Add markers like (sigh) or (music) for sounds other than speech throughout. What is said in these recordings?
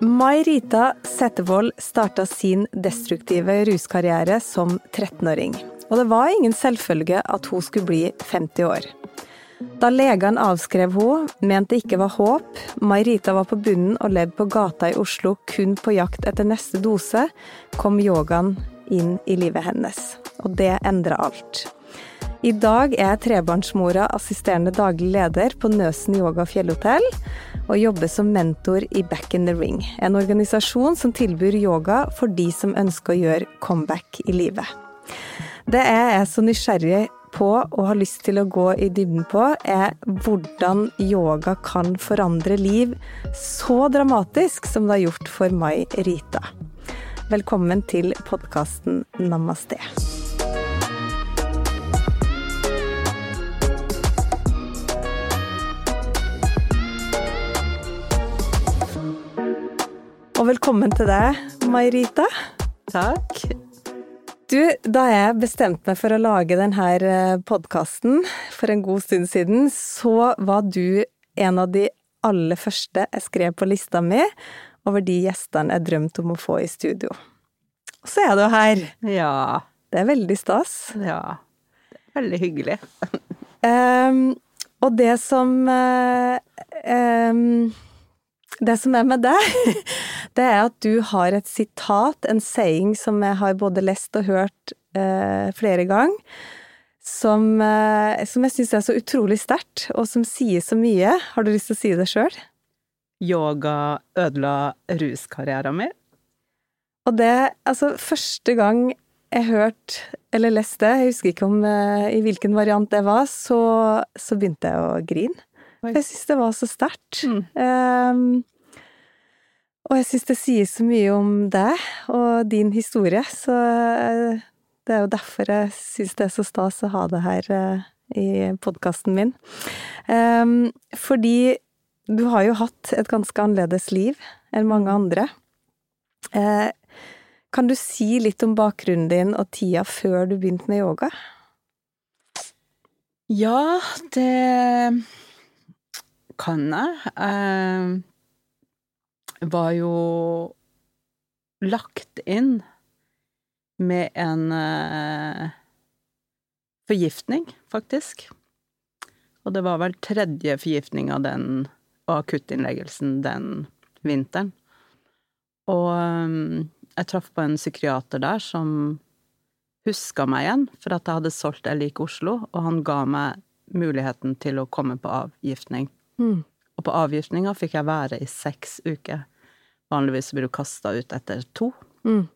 Mai Rita Settevold starta sin destruktive ruskarriere som 13-åring. Og det var ingen selvfølge at hun skulle bli 50 år. Da legene avskrev henne, mente det ikke var håp, May-Rita var på bunnen og levde på gata i Oslo kun på jakt etter neste dose, kom yogaen inn i livet hennes. Og det endra alt. I dag er trebarnsmora assisterende daglig leder på Nøsen yoga fjellhotell, og jobber som mentor i Back in the Ring, en organisasjon som tilbyr yoga for de som ønsker å gjøre comeback i livet. Det jeg er så nysgjerrig på og har lyst til å gå i dybden på, er hvordan yoga kan forandre liv så dramatisk som det har gjort for Mai Rita. Velkommen til podkasten Namaste. Og velkommen til deg, Mairita. Takk. Du, da jeg bestemte meg for å lage denne podkasten for en god stund siden, så var du en av de aller første jeg skrev på lista mi over de gjestene jeg drømte om å få i studio. Og så er du her. Ja. Det er veldig stas. Ja. Veldig hyggelig. Um, og det som uh, um, Det som er med deg, (laughs) det er at du har et sitat, en saying, som jeg har både lest og hørt eh, flere ganger. Som, eh, som jeg syns er så utrolig sterkt, og som sier så mye. Har du lyst til å si det sjøl? Yoga ødela ruskarrieren min. Og det, altså, første gang jeg hørte eller leste jeg husker ikke om eh, i hvilken variant det var, så, så begynte jeg å grine. Jeg syns det var så sterkt. Mm. Um, og jeg syns det sier så mye om deg og din historie, så uh, det er jo derfor jeg syns det er så stas å ha det her uh, i podkasten min. Um, fordi du har jo hatt et ganske annerledes liv enn mange andre. Uh, kan du si litt om bakgrunnen din og tida før du begynte med yoga? Ja, det kan jeg. eh, var jo lagt inn med en eh, forgiftning, faktisk. Og det var vel tredje forgiftning av den, og akuttinnleggelsen den vinteren. Og um, jeg traff på en psykiater der som huska meg igjen for at jeg hadde solgt liker Oslo, og han ga meg muligheten til å komme på avgiftning. Mm. Og på avgiftninga fikk jeg være i seks uker. Vanligvis blir du kasta ut etter to. Mm.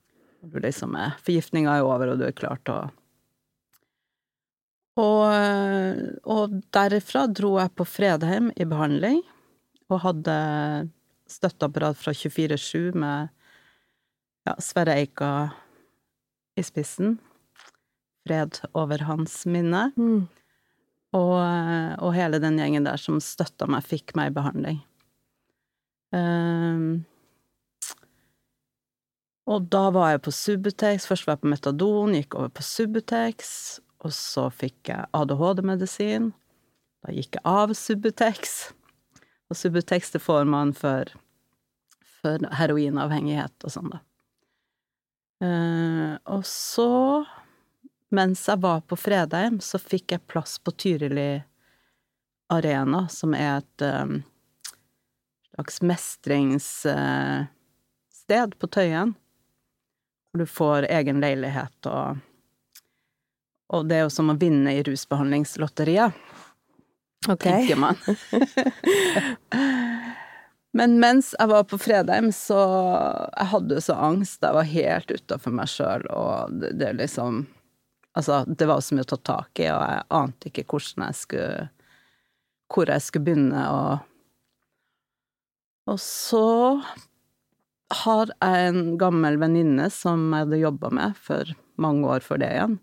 Du liksom er, forgiftninga er over, og du er klar til å og, og derifra dro jeg på Fredheim i behandling, og hadde støtteapparat fra 24-7 med ja, Sverre Eika i spissen. Fred over hans minne. Mm. Og, og, hele den gjengen der som støtta meg, fikk meg i behandling. Um, og da var jeg på Subutex. Først var jeg på Metadon, gikk over på Subutex. Og så fikk jeg ADHD-medisin. Da gikk jeg av Subutex. Og Subutex det får man for, for heroinavhengighet og sånn, da. Uh, og så, mens jeg var på Fredheim, så fikk jeg plass på Tyrili Arena, som er et um, slags mestringssted uh, på Tøyen. Hvor du får egen leilighet og Og det er jo som å vinne i rusbehandlingslotteriet. Ok. Tenker man. Men mens jeg var på Fredheim, så Jeg hadde så angst. Jeg var helt utafor meg sjøl, og det, det liksom Altså, det var så mye å ta tak i, og jeg ante ikke hvordan jeg skulle Hvor jeg skulle begynne, og Og så har jeg en gammel venninne som jeg hadde jobba med for mange år før det igjen,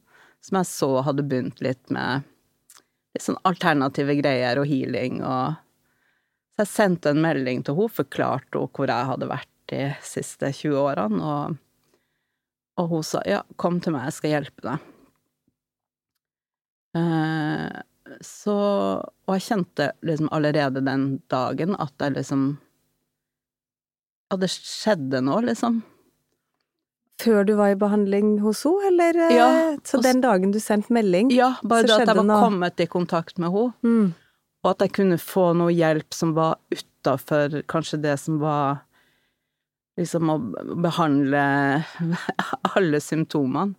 som jeg så hadde begynt litt med litt sånn alternative greier og healing og Så jeg sendte en melding til henne, forklarte henne hvor jeg hadde vært de siste 20 årene, og, og hun sa ja, kom til meg, jeg skal hjelpe deg. Eh, så Og jeg kjente liksom allerede den dagen at jeg liksom At det skjedde noe, liksom. Før du var i behandling hos henne, eller eh, Ja, så den dagen du sendte melding? Ja, bare det at jeg var noe. kommet i kontakt med henne, Mm. og at jeg kunne få noe hjelp som var utafor kanskje det som var liksom å behandle (laughs) alle symptomene.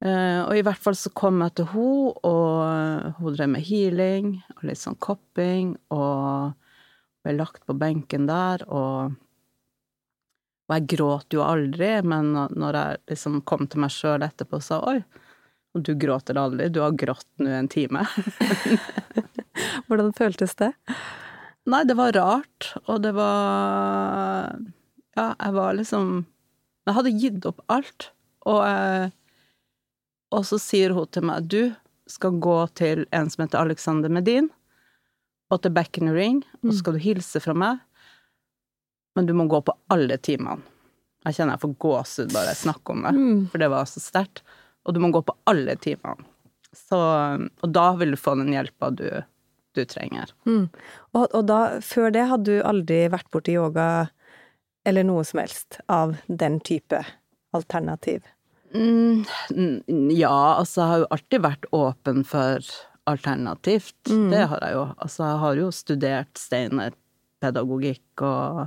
Eh, og i hvert fall så kom jeg til henne, og hun drev med healing og litt sånn kopping, og ble lagt på benken der, og og jeg gråt jo aldri, men når jeg liksom kom til meg sjøl etterpå og sa oi, og du gråter aldri, du har grått nå en time. (laughs) Hvordan føltes det? Nei, det var rart, og det var Ja, jeg var liksom Jeg hadde gitt opp alt, og jeg Og så sier hun til meg du skal gå til en som heter Alexander Medin, og til Back in the Ring, og så skal du hilse fra meg, men du må gå på alle timene. Jeg kjenner jeg får gåsehud bare jeg snakker om det, Mm. for det var så sterkt. Og du må gå på alle timene. Så, og da vil du få den hjelpa du, du trenger. Mm. Og, og da, før det hadde du aldri vært borti yoga eller noe som helst av den type alternativ? Mm, ja, altså jeg har jo alltid vært åpen for alternativt. Mm. Det har jeg jo. Altså jeg har jo studert Steiner-pedagogikk og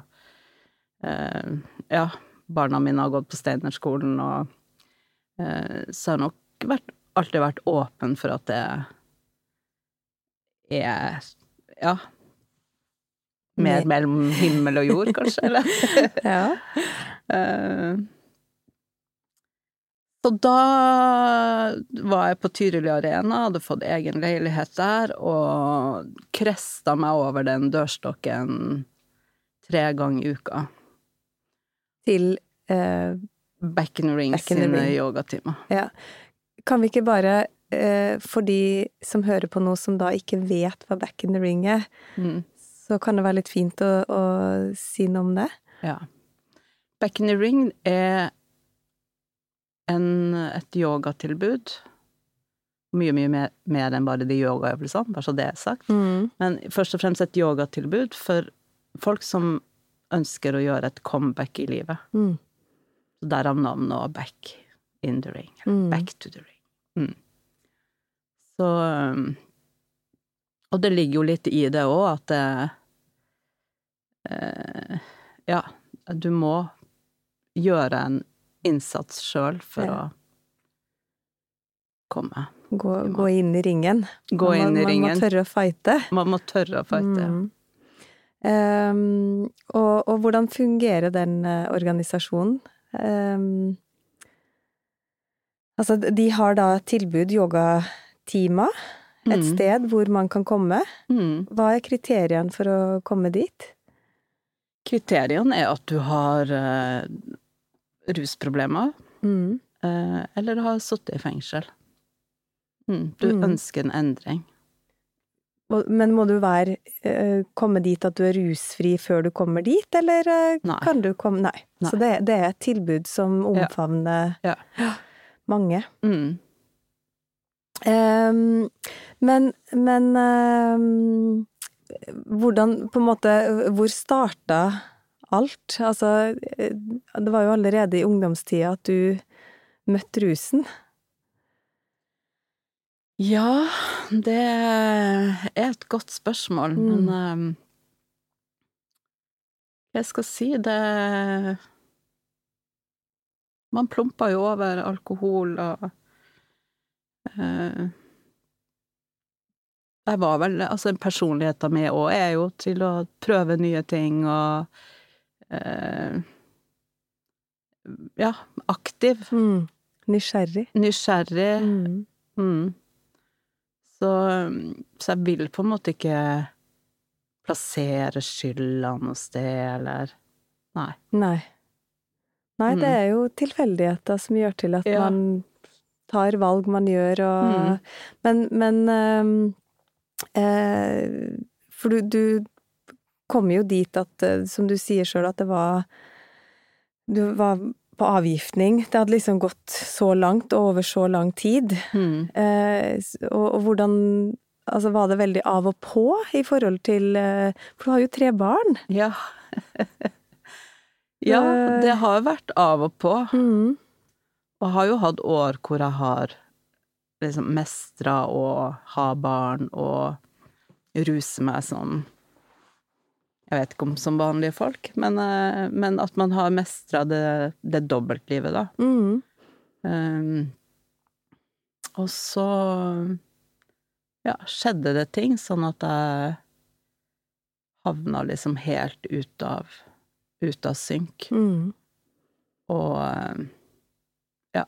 eh, Ja, barna mine har gått på Steinerskolen og eh, Så jeg har nok vært, alltid vært åpen for at det er Ja. Mer mellom himmel og jord, kanskje, eller? (laughs) Ja. (laughs) Eh, Så da var jeg på Tyrili Arena, hadde fått egen leilighet der, og kresta meg over den dørstokken tre ganger i uka. Til eh, Back in the ring Back in the sine yogatimer. Ja. Kan vi ikke bare, eh, for de som hører på noe som da ikke vet hva back in the ring er, Mm. så kan det være litt fint å, å si noe om det? Ja. Back in the ring er en, et yogatilbud. Mye, mye mer, mer enn bare de yogaøvelsene, bare så det er sagt. Mm. Men først og fremst et yogatilbud for folk som ønsker å gjøre et comeback i livet. Mm. Så Derav navnet og Back in the ring. Mm. Back to the ring. Mm. Så Og det ligger jo litt i det òg, at det eh, Ja, du må gjøre en innsats sjøl for Ja. å komme. Gå, gå inn i ringen. Gå Man- inn i Man ringen. må tørre å fighte. Man må tørre å fighte. Mm. Um, og, og hvordan fungerer den eh, organisasjonen? Um, altså, de har da tilbud, yogatimer, et Mm. sted hvor man kan komme. Mm. Hva er kriteriene for å komme dit? Kriteriene er at du har eh, rusproblemer, Mm. eh, eller har sittet i fengsel. Mm. Du Mm. ønsker en endring. Men må du være, eh, komme dit at du er rusfri før du kommer dit, eller eh, Nei. kan du komme Nei. Nei. Så det, det er et tilbud som omfavner Ja. (gasps) mange. Mm. Um, men men um, hvordan På en måte Hvor starta alt? Altså, eh, det var jo allerede i ungdomstida at du møtte rusen. Ja, det er et godt spørsmål, Mm. men um, jeg skal si, det Man plumper jo over alkohol og uh, Jeg var vel Altså, personligheten min òg er jo til å prøve nye ting og eh, Ja, aktiv. Mm. Nysgjerrig. Nysgjerrig. Mm. Mm. Så, så jeg vil på en måte ikke plassere skylda noe sted, eller Nei. Nei. Nei, det Mm. er jo tilfeldigheter som gjør til at Ja. man tar valg man gjør, og Mm. Men, men ehm, eh, For du, du kom jo dit at, eh, som du sier sjøl, at det var Du var på avgiftning. Det hadde liksom gått så langt, og over så lang tid. Mm. Eh, og, og hvordan Altså, var det veldig av og på i forhold til eh, For du har jo tre barn. Ja. (laughs) ja, Eh. det har vært av og på. Mm. Og har jo hatt år hvor jeg har liksom mestra å ha barn og ruse meg som Jeg vet ikke om som vanlige folk, men, eh, men at man har mestra det, det dobbeltlivet, da. Mm. Um, og så ja, skjedde det ting, sånn at jeg havna liksom helt ut av, ut av synk. Mm. Og eh, ja,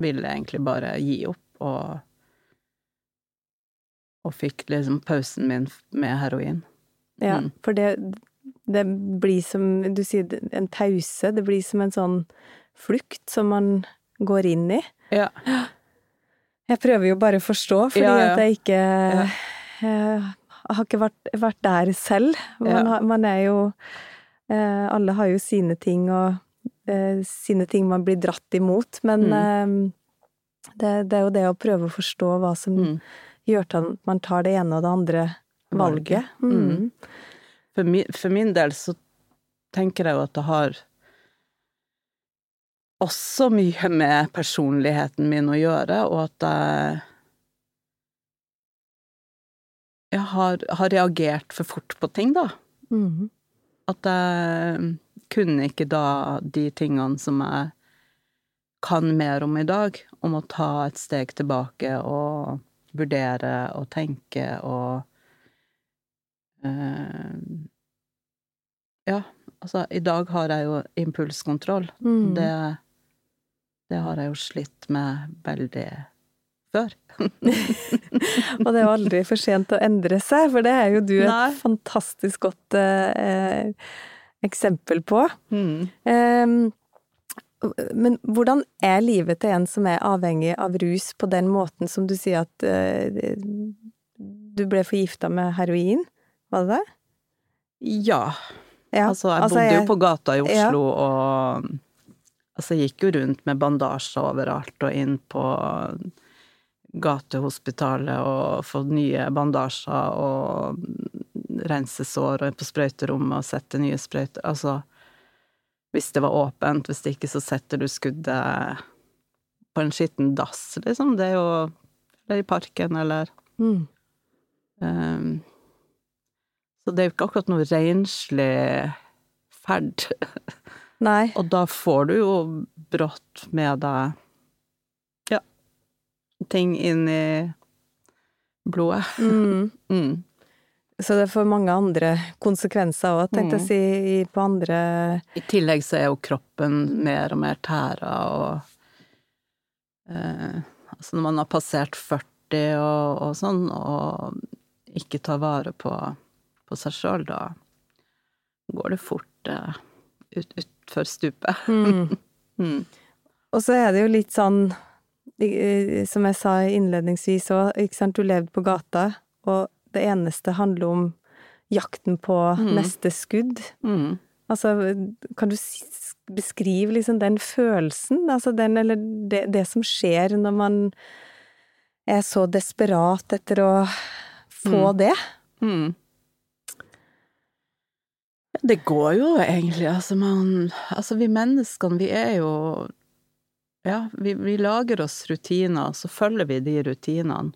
ville egentlig bare gi opp, og og fikk liksom pausen min med heroin. Ja, Mm. for det, det blir som Du sier en pause. Det blir som en sånn flukt som man går inn i. Ja. Jeg prøver jo bare å forstå, fordi Ja, ja. at jeg ikke Jeg har ikke vært, vært der selv. Man, har, man er jo eh, Alle har jo sine ting og eh, sine ting man blir dratt imot, men mm. det, det er jo det å prøve å forstå hva som Mm. gjør at man tar det ene og det andre valget. Mm. Mm. For, min, for min del så tenker jeg jo at det har også mye med personligheten min å gjøre, og at jeg jeg har, har reagert for fort på ting, da. Mm. At jeg kunne ikke da de tingene som jeg kan mer om i dag, om å ta et steg tilbake og vurdere og tenke og Ja, altså, i dag har jeg jo impulskontroll. Mm. Det, det har jeg jo slitt med veldig før. (laughs) Og det er jo aldri for sent å endre seg, for det er jo du et Nei. fantastisk godt eh, eksempel på. Mm. Ehm, men hvordan er livet til en som er avhengig av rus på den måten som du sier at uh, du ble forgifta med heroin? Var det det? Ja. Ja, Altså, jeg bodde jeg- jo på gata i Ja. Oslo, og altså, jeg gikk jo rundt med bandasjer overalt og inn på gatehospitalet og fått nye bandasjer og rense sår og på sprøyterommet og sette nye sprøyter. Altså, hvis det var åpent, hvis det ikke, så setter du skuddet på en skitten dass, liksom. Det er jo Eller i parken, eller Mm. Ehm, så det er jo ikke akkurat noe renslig ferd. Nei. Og da får du jo brått med deg ja, ting inn i blodet. Mm. (laughs) Mm. Så det får mange andre konsekvenser òg, tenkte jeg å si, på andre I tillegg så er jo kroppen mer og mer tæra, og eh, Altså når man har passert 40 og, og sånn, og ikke tar vare på, på seg sjøl, da går det fort uh, ut, utfor stupet. (laughs) mm. Mm. Og så er det jo litt sånn, som jeg sa innledningsvis òg, ikke sant, du levde på gata, og det eneste handler om jakten på Mm. neste skudd. Mm. Altså, kan du beskrive liksom den følelsen, altså den, eller det, det som skjer når man er så desperat etter å få Mm. det? Mm. Det går jo egentlig, altså man Altså vi menneskene, vi er jo Ja, vi, vi lager oss rutiner, så følger vi de rutinene.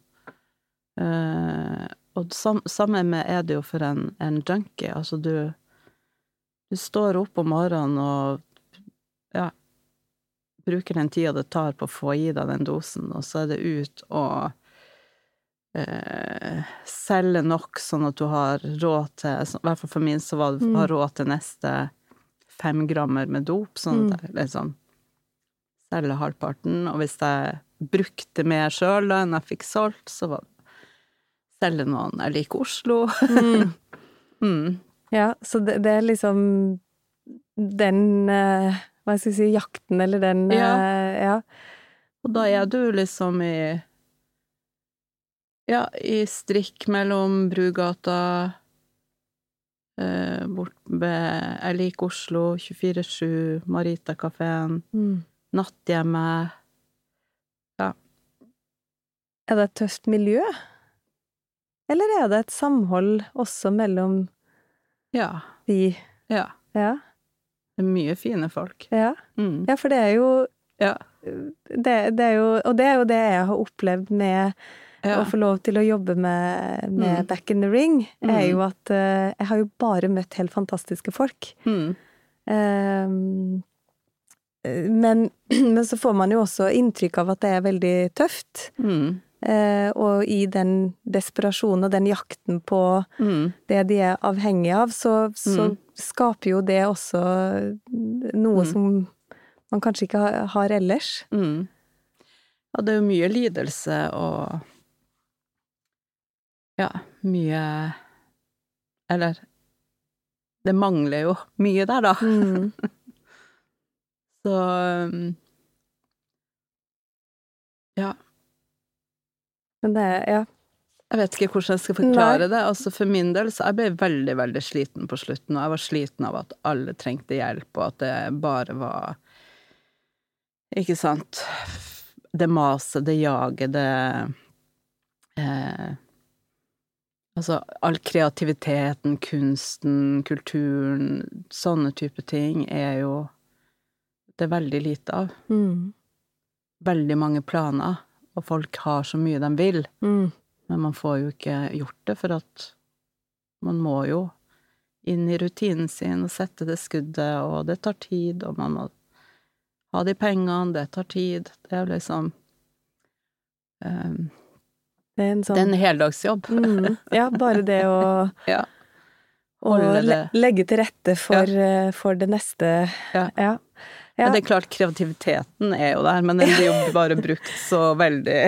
Uh, og sam, sammen med er det jo for en, en junkie. Altså du Du står opp om morgenen og ja, bruker den tida det tar på å få i deg den dosen, og så er det ut og eh, selge nok sånn at du har råd til I hvert fall for min så var det Mm. råd til neste fem grammer med dop, sånn at jeg liksom selger halvparten. Og hvis jeg brukte mer sjøl enn jeg fikk solgt, så var det selge noen Jeg liker Oslo. Mm. (laughs) mm. Ja, så det, det er liksom den eh, Hva skal jeg si Jakten, eller den Ja. eh, ja. Og da er du liksom i Ja, i strikk mellom Brugata eh, Bort ved Jeg liker Oslo, 24-7, Marita-kafeen, Mm. Natthjemmet Er det et tøft miljø? Eller er det et samhold også mellom Ja. de Ja. Ja. Det er mye fine folk. Ja, Mm. ja for det er jo Ja. det, det er jo, og det er jo det jeg har opplevd med Ja. å få lov til å jobbe med, med Mm. Back in the Ring, er Mm. jo at uh, jeg har jo bare møtt helt fantastiske folk. Mm. Eh, men, (clears throat) men så får man jo også inntrykk av at det er veldig tøft. Mm. Uh, og i den desperasjonen og den jakten på Mm. det de er avhengige av, så, så Mm. skaper jo det også noe Mm. som man kanskje ikke har, har ellers. Mm. Ja, det er jo mye lidelse og Ja, mye Eller Det mangler jo mye der, da. Mm. (laughs) Så um, Ja. Men det Ja. Jeg vet ikke hvordan jeg skal forklare det. Altså For min del så jeg ble veldig, veldig sliten på slutten, og jeg var sliten av at alle trengte hjelp, og at det bare var Ikke sant Det maset, det jaget, det eh, Altså all kreativiteten, kunsten, kulturen, sånne type ting er jo det er veldig lite av. Mm. Veldig mange planer, og folk har så mye de vil. Mm. Men man får jo ikke gjort det, for at man må jo inn i rutinen sin og sette det skuddet, og det tar tid, og man må ha de pengene, det tar tid. Det er jo liksom um, Det er en sånn Det er en heldagsjobb. (laughs) mm. Ja, bare det å (laughs) Ja. Og le legge til rette for, ja. for det neste Ja. Ja. Men det er klart, kreativiteten er jo der, men den blir jo (laughs) bare brukt så veldig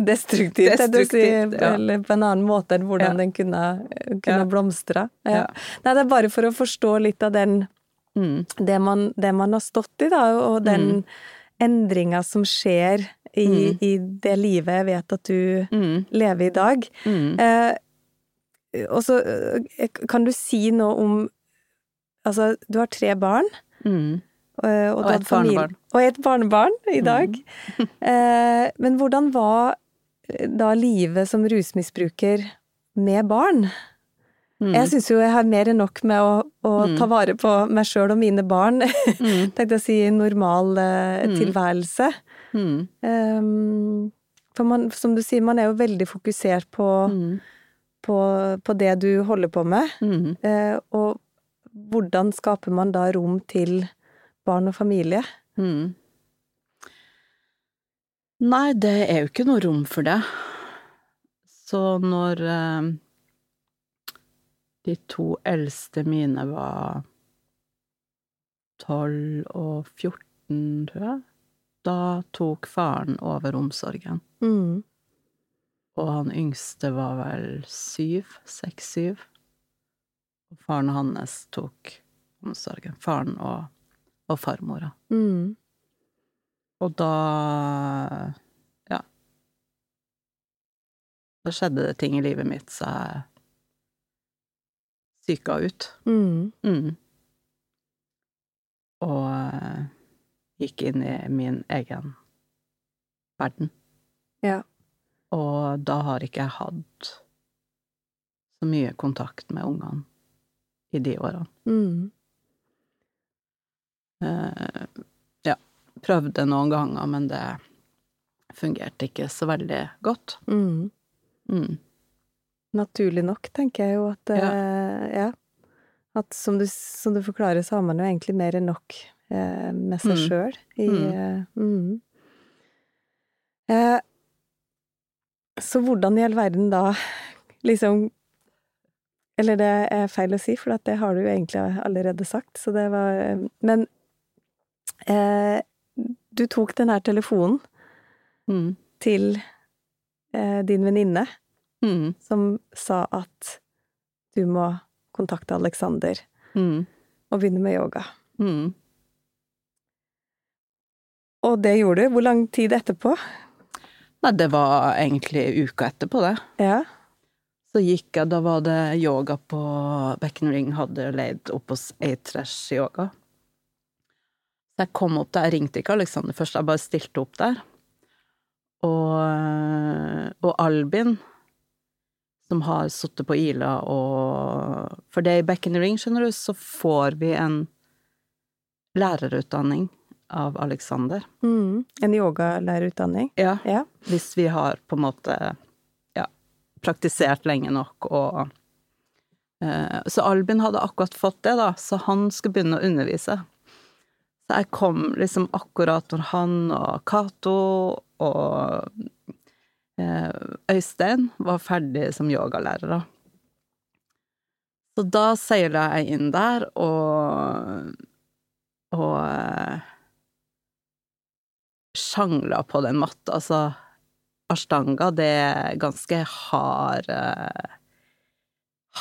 Destruktivt, å si, ja. eller på en annen måte enn hvordan Ja. den kunne, kunne blomstra. Nei, det er bare for å forstå litt av den mm, det man, det man har stått i, da, og den endringa som skjer i, Mm. i det livet jeg vet at du mm, lever i dag. mm, Eh, og så eh, kan du si noe om Altså, du har tre barn. mm. eh, og, Og et familie- barnebarn. Og et barnebarn i dag. (laughs) eh, men hvordan var eh, da livet som rusmisbruker med barn? Mm. Jeg syns jo jeg har mer enn nok med å, å Mm. ta vare på meg sjøl og mine barn. Mm, (laughs) Tenkte jeg å si normal eh, Mm. tilværelse. Mm, Um, for man, som du sier, man er jo veldig fokusert på, mm, på, på det du holder på med. mm. Uh, og hvordan skaper man da rom til barn og familie? Mm. Nei, det er jo ikke noe rom for det. Så når uh de to eldste mine var 12 og 14, tror jeg, da tok faren over omsorgen. Mm. Og han yngste var vel syv, seks-syv. Og faren hans tok omsorgen. Faren og, og farmora. Mm. Og da Ja. Da skjedde det ting i livet mitt så jeg psyka ut. Mm. Mm. Og eh, gikk inn i min egen verden. Ja. Og da har ikke jeg hatt så mye kontakt med ungene i de årene. Mm. Uh, ja, prøvde noen ganger, men det fungerte ikke så veldig godt. Mm. Mm. Naturlig nok, tenker jeg jo at Ja. eh, ja. At som du, som du forklarer, så har man jo egentlig mer enn nok med seg Mm. sjøl i Mm. eh, mm. Eh, så hvordan i all verden da liksom Eller det er feil å si, for det har du jo egentlig allerede sagt, så det var eh, Men eh, du tok den her telefonen Mm. til eh, din venninne Mm. som sa at du må kontakte Alexander. Mm. å begynne med yoga. Mm. Og det gjorde du. Hvor lang tid etterpå? Nei, det var egentlig uka etterpå, det. Ja. Så gikk jeg, da var det yoga på Beckenring, hadde leid opp hos A-Trash Yoga. Så jeg kom opp der, jeg ringte ikke Alexander først, jeg bare stilte opp der. Og, og Albin, som har sittet på Ila og For det i Beckenring, skjønner du, så får vi en lærerutdanning av Alexander. Mm. En yogalærerutdanning. Ja. Ja. Hvis vi har på en måte ja, praktisert lenge nok og eh, Så Albin hadde akkurat fått det, da, så han skulle begynne å undervise. Så jeg kom liksom akkurat når han og Cato og eh, Øystein var ferdig som yogalærere. Så da seila jeg inn der og og sjangla på den matta. Altså, ashtanga, det er ganske hard eh,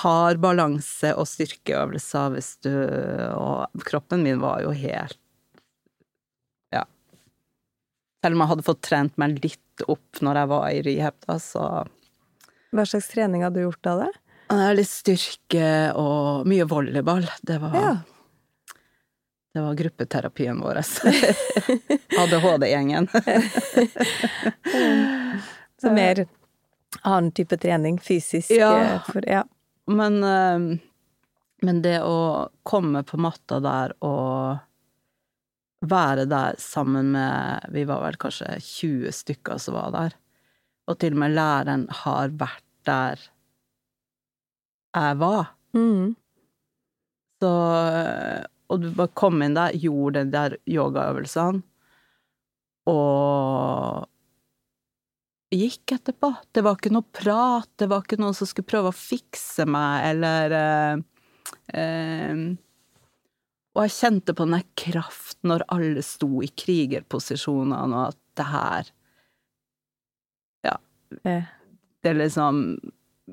Hard balanse og styrkeøvelser hvis du Og kroppen min var jo helt Ja. Selv om jeg hadde fått trent meg litt opp når jeg var i rehab, da, så Hva slags trening hadde du gjort av det? Litt styrke og mye volleyball. Det var Ja. Det var gruppeterapien vår. ADHD-gjengen. (laughs) (laughs) Så mer annen type trening, fysisk Ja. eh, for, ja. Men, eh, men det å komme på matta der og være der sammen med Vi var vel kanskje 20 stykker som var der. Og til og med læreren har vært der jeg var. Mm. Så Og du bare kom inn der, gjorde de der yogaøvelsene, og gikk etterpå. Det var ikke noe prat, det var ikke noen som skulle prøve å fikse meg, eller eh, eh, Og jeg kjente på den der kraften når alle sto i krigerposisjonene, og at det her Ja. Det, Det liksom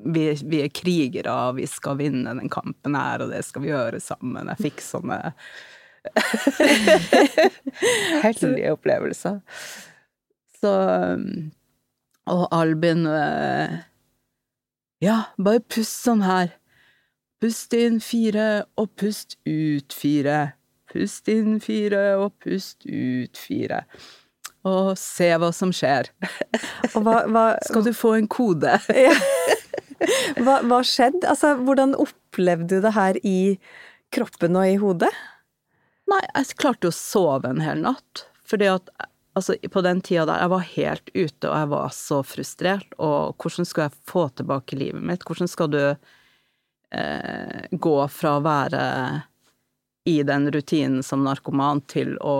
vi, vi er krigere, og vi skal vinne den kampen her, og det skal vi gjøre sammen. Jeg fikk sånne (laughs) hellige opplevelser. Så Og Albin eh, Ja, bare pust sånn her. Pust inn fire, og pust ut fire. Pust inn fire, og pust ut fire. Og se hva som skjer. Og hva, hva, Skal du få en kode? (laughs) (laughs) hva, hva skjedde? Altså, hvordan opplevde du det her i kroppen og i hodet? Nei, jeg klarte jo å sove en hel natt. Fordi at altså, på den tida der, jeg var helt ute, og jeg var så frustrert. Og hvordan skal jeg få tilbake livet mitt? Hvordan skal du eh, gå fra å være i den rutinen som narkoman til å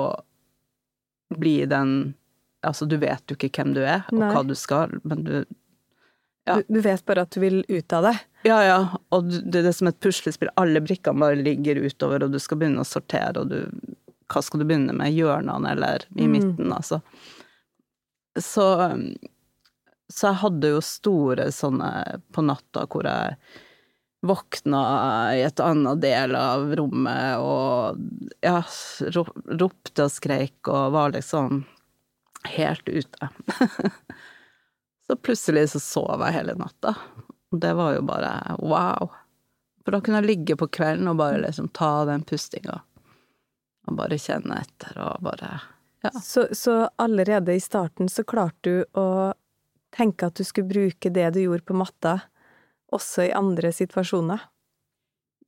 bli den Altså, du vet jo ikke hvem du er, og Nei. hva du skal, men du Ja. Du, du vet bare at du vil ut av det. Ja, ja, og det er som et puslespill. Alle brikkene bare ligger utover, og du skal begynne å sortere, og du Hva skal du begynne med? Hjørnene eller i Mm. midten, altså. Så Så jeg hadde jo store sånne på natta hvor jeg våkna i et annet del av rommet og ja, ropte og skreik og var liksom helt ute. (laughs) så plutselig så sov jeg hele natta. Det var jo bare wow. For da kunne jeg ligge på kvelden og bare liksom ta den pustinga. Og bare kjenne etter og bare Ja. Så, så allerede i starten så klarte du å tenke at du skulle bruke det du gjorde på matta, også i andre situasjoner?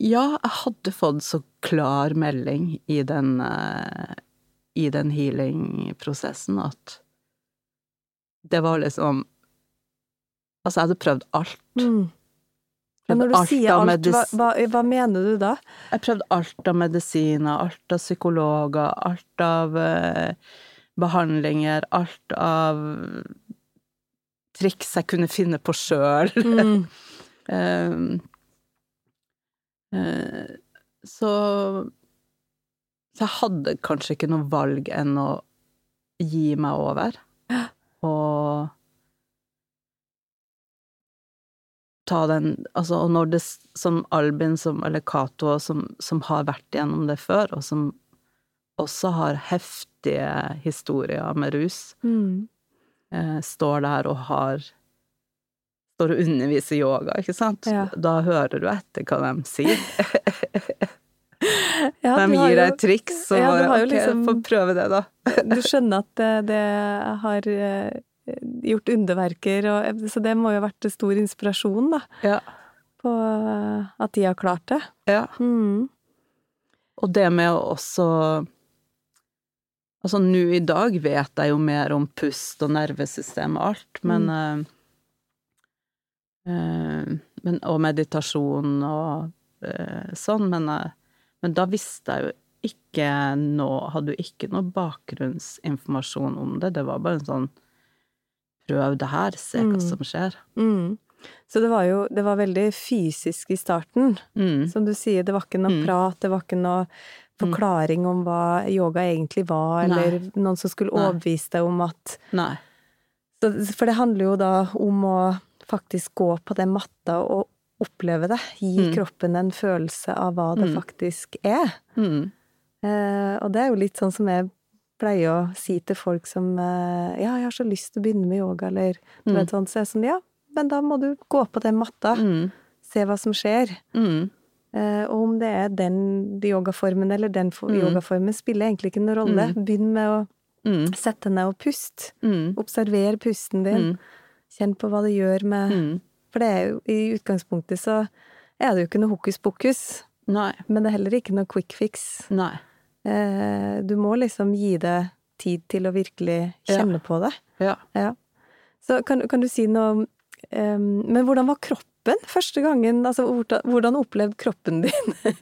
Ja, jeg hadde fått så klar melding i den, eh, i den healing-prosessen at det var liksom Altså, jeg hadde prøvd alt. Mm. Men når du alt sier alt, hva, hva, hva mener du da? Jeg prøvde alt av medisiner, alt av psykologer, alt av eh, behandlinger, alt av triks jeg kunne finne på sjøl. Mm. (laughs) Eh, eh, så Så jeg hadde kanskje ikke noe valg enn å gi meg over. (gasps) Og ta den Altså, og når det som Albin som, eller Cato, som, som har vært gjennom det før, og som også har heftige historier med rus, Mm. eh, står der og har Står og underviser yoga, ikke sant? Ja. Da hører du etter hva de sier. (laughs) Ja, de gir deg triks, så ja, bare ok, liksom- få prøve det, da. Du skjønner at det, det har eh, gjort underverker, og, så det må jo ha vært stor inspirasjon, da, Ja. på eh, at de har klart det. ja. Mm. Og det med å også Altså, nå i dag vet jeg jo mer om pust og nervesystem og alt, men Mm. eh, men, Og meditasjon og øh, sånn, men, øh, men da visste jeg jo ikke noe Hadde jo ikke noe bakgrunnsinformasjon om det. Det var bare en sånn Prøv det her, se hva Mm. som skjer. Mm. Så det var jo det var veldig fysisk i starten. Mm. Som du sier, det var ikke noe Mm. prat, det var ikke noe forklaring om hva yoga egentlig var, Nei. eller noen som skulle Nei. overbevise deg om at Nei. så, For det handler jo da om å faktisk gå på den matta og oppleve det. Gi Mm. kroppen en følelse av hva det Mm. faktisk er. Mm. Eh, og det er jo litt sånn som jeg pleier å si til folk som eh, Ja, jeg har så lyst til å begynne med yoga, eller Mm. noe sånt. Så er jeg sånn, ja, men da må du gå på den matta. Mm. Se hva som skjer. Mm. Eh, og om det er den yogaformen eller den Mm. yogaformen, spiller egentlig ikke noen rolle. Begynn med å Mm. sette ned og puste. Mm. Observer pusten din. Mm. Kjenn på hva det gjør med Mm. For det er jo i utgangspunktet så er det jo ikke noe hokus pokus, Nei. men det er heller ikke noe quick fix. Nei. Eh, du må liksom gi det tid til å virkelig Ja. kjenne på det. Ja. Ja. Så kan, kan du si noe om um, Men hvordan var kroppen første gangen? Altså hvordan- hvordan opplevde kroppen din (laughs)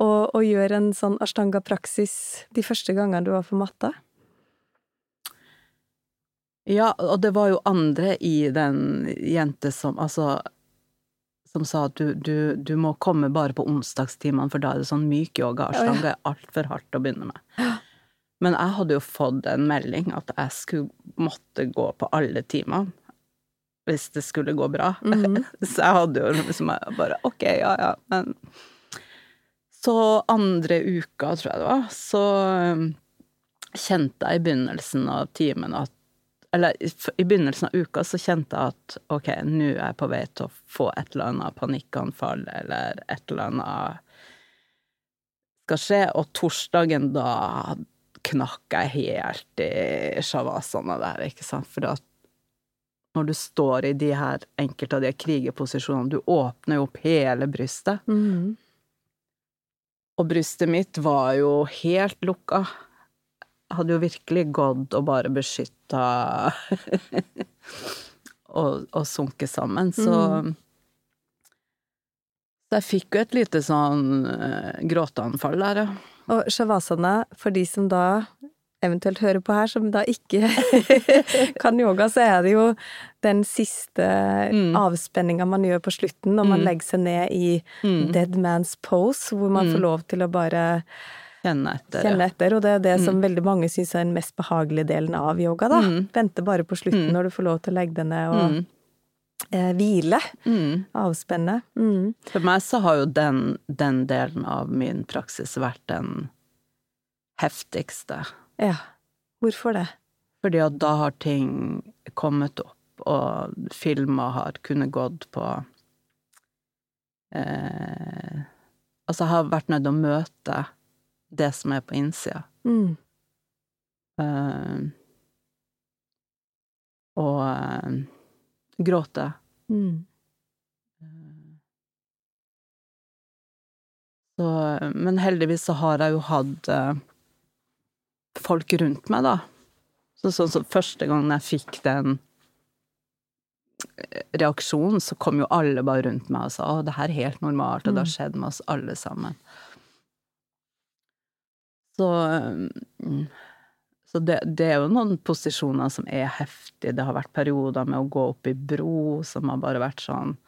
å, å gjøre en sånn ashtanga-praksis de første gangene du var på matta? Ja, og det var jo andre i den jente som altså som sa at du, du, du må komme bare på onsdagstimene, for da er det sånn myk yoga. Ashtanga er altfor hardt å begynne med. Men jeg hadde jo fått en melding at jeg skulle måtte gå på alle timene hvis det skulle gå bra. Mhm. (laughs) Så jeg hadde jo liksom bare ok, ja ja, men Så andre uka, tror jeg det var, så um, kjente jeg i begynnelsen av timen at Eller i begynnelsen av uka så kjente jeg at ok, nå er jeg på vei til å få et eller annet panikkanfall, eller et eller annet skal skje, og torsdagen da knakk jeg helt i shavasana der, ikke sant, for at når du står i de her enkelte av de krigerposisjonene, du åpner jo opp hele brystet, Mm. og brystet mitt var jo helt lukka. Hadde jo virkelig gått og bare beskytta og, og sunket sammen, så Så jeg fikk jo et lite sånn eh, gråteanfall der, ja. Og shavasana, for de som da eventuelt hører på her, som da ikke (laughs) kan yoga, så er det jo den siste Mm. avspenninga man gjør på slutten, når man Mm. legger seg ned i Mm. dead man's pose, hvor man Mm. får lov til å bare Kjenne etter. kjenne etter. Og det er det som veldig mange syns er den mest behagelige delen av yoga, da. Mm. Vente bare på slutten, Mm. når du får lov til å legge deg ned og Mm. eh, hvile. Mm. Avspenne. Mm. For meg så har jo den, den delen av min praksis vært den heftigste. Ja. Hvorfor det? Fordi at da har ting kommet opp, og filmer har kunnet gått på eh, Altså, jeg har vært nødt til å møte det som er på innsida. Mm. Uh, og uh, gråte. Mm. Så, men heldigvis så har jeg jo hatt uh, folk rundt meg, da. Så, sånn som første gangen jeg fikk den eh, reaksjonen, så kom jo alle bare rundt meg og sa å, det her er helt normalt, og det har skjedd med oss alle sammen. Så, mm, så det, det er jo noen posisjoner som er heftige. Det har vært perioder med å gå opp i bro som har bare vært sånn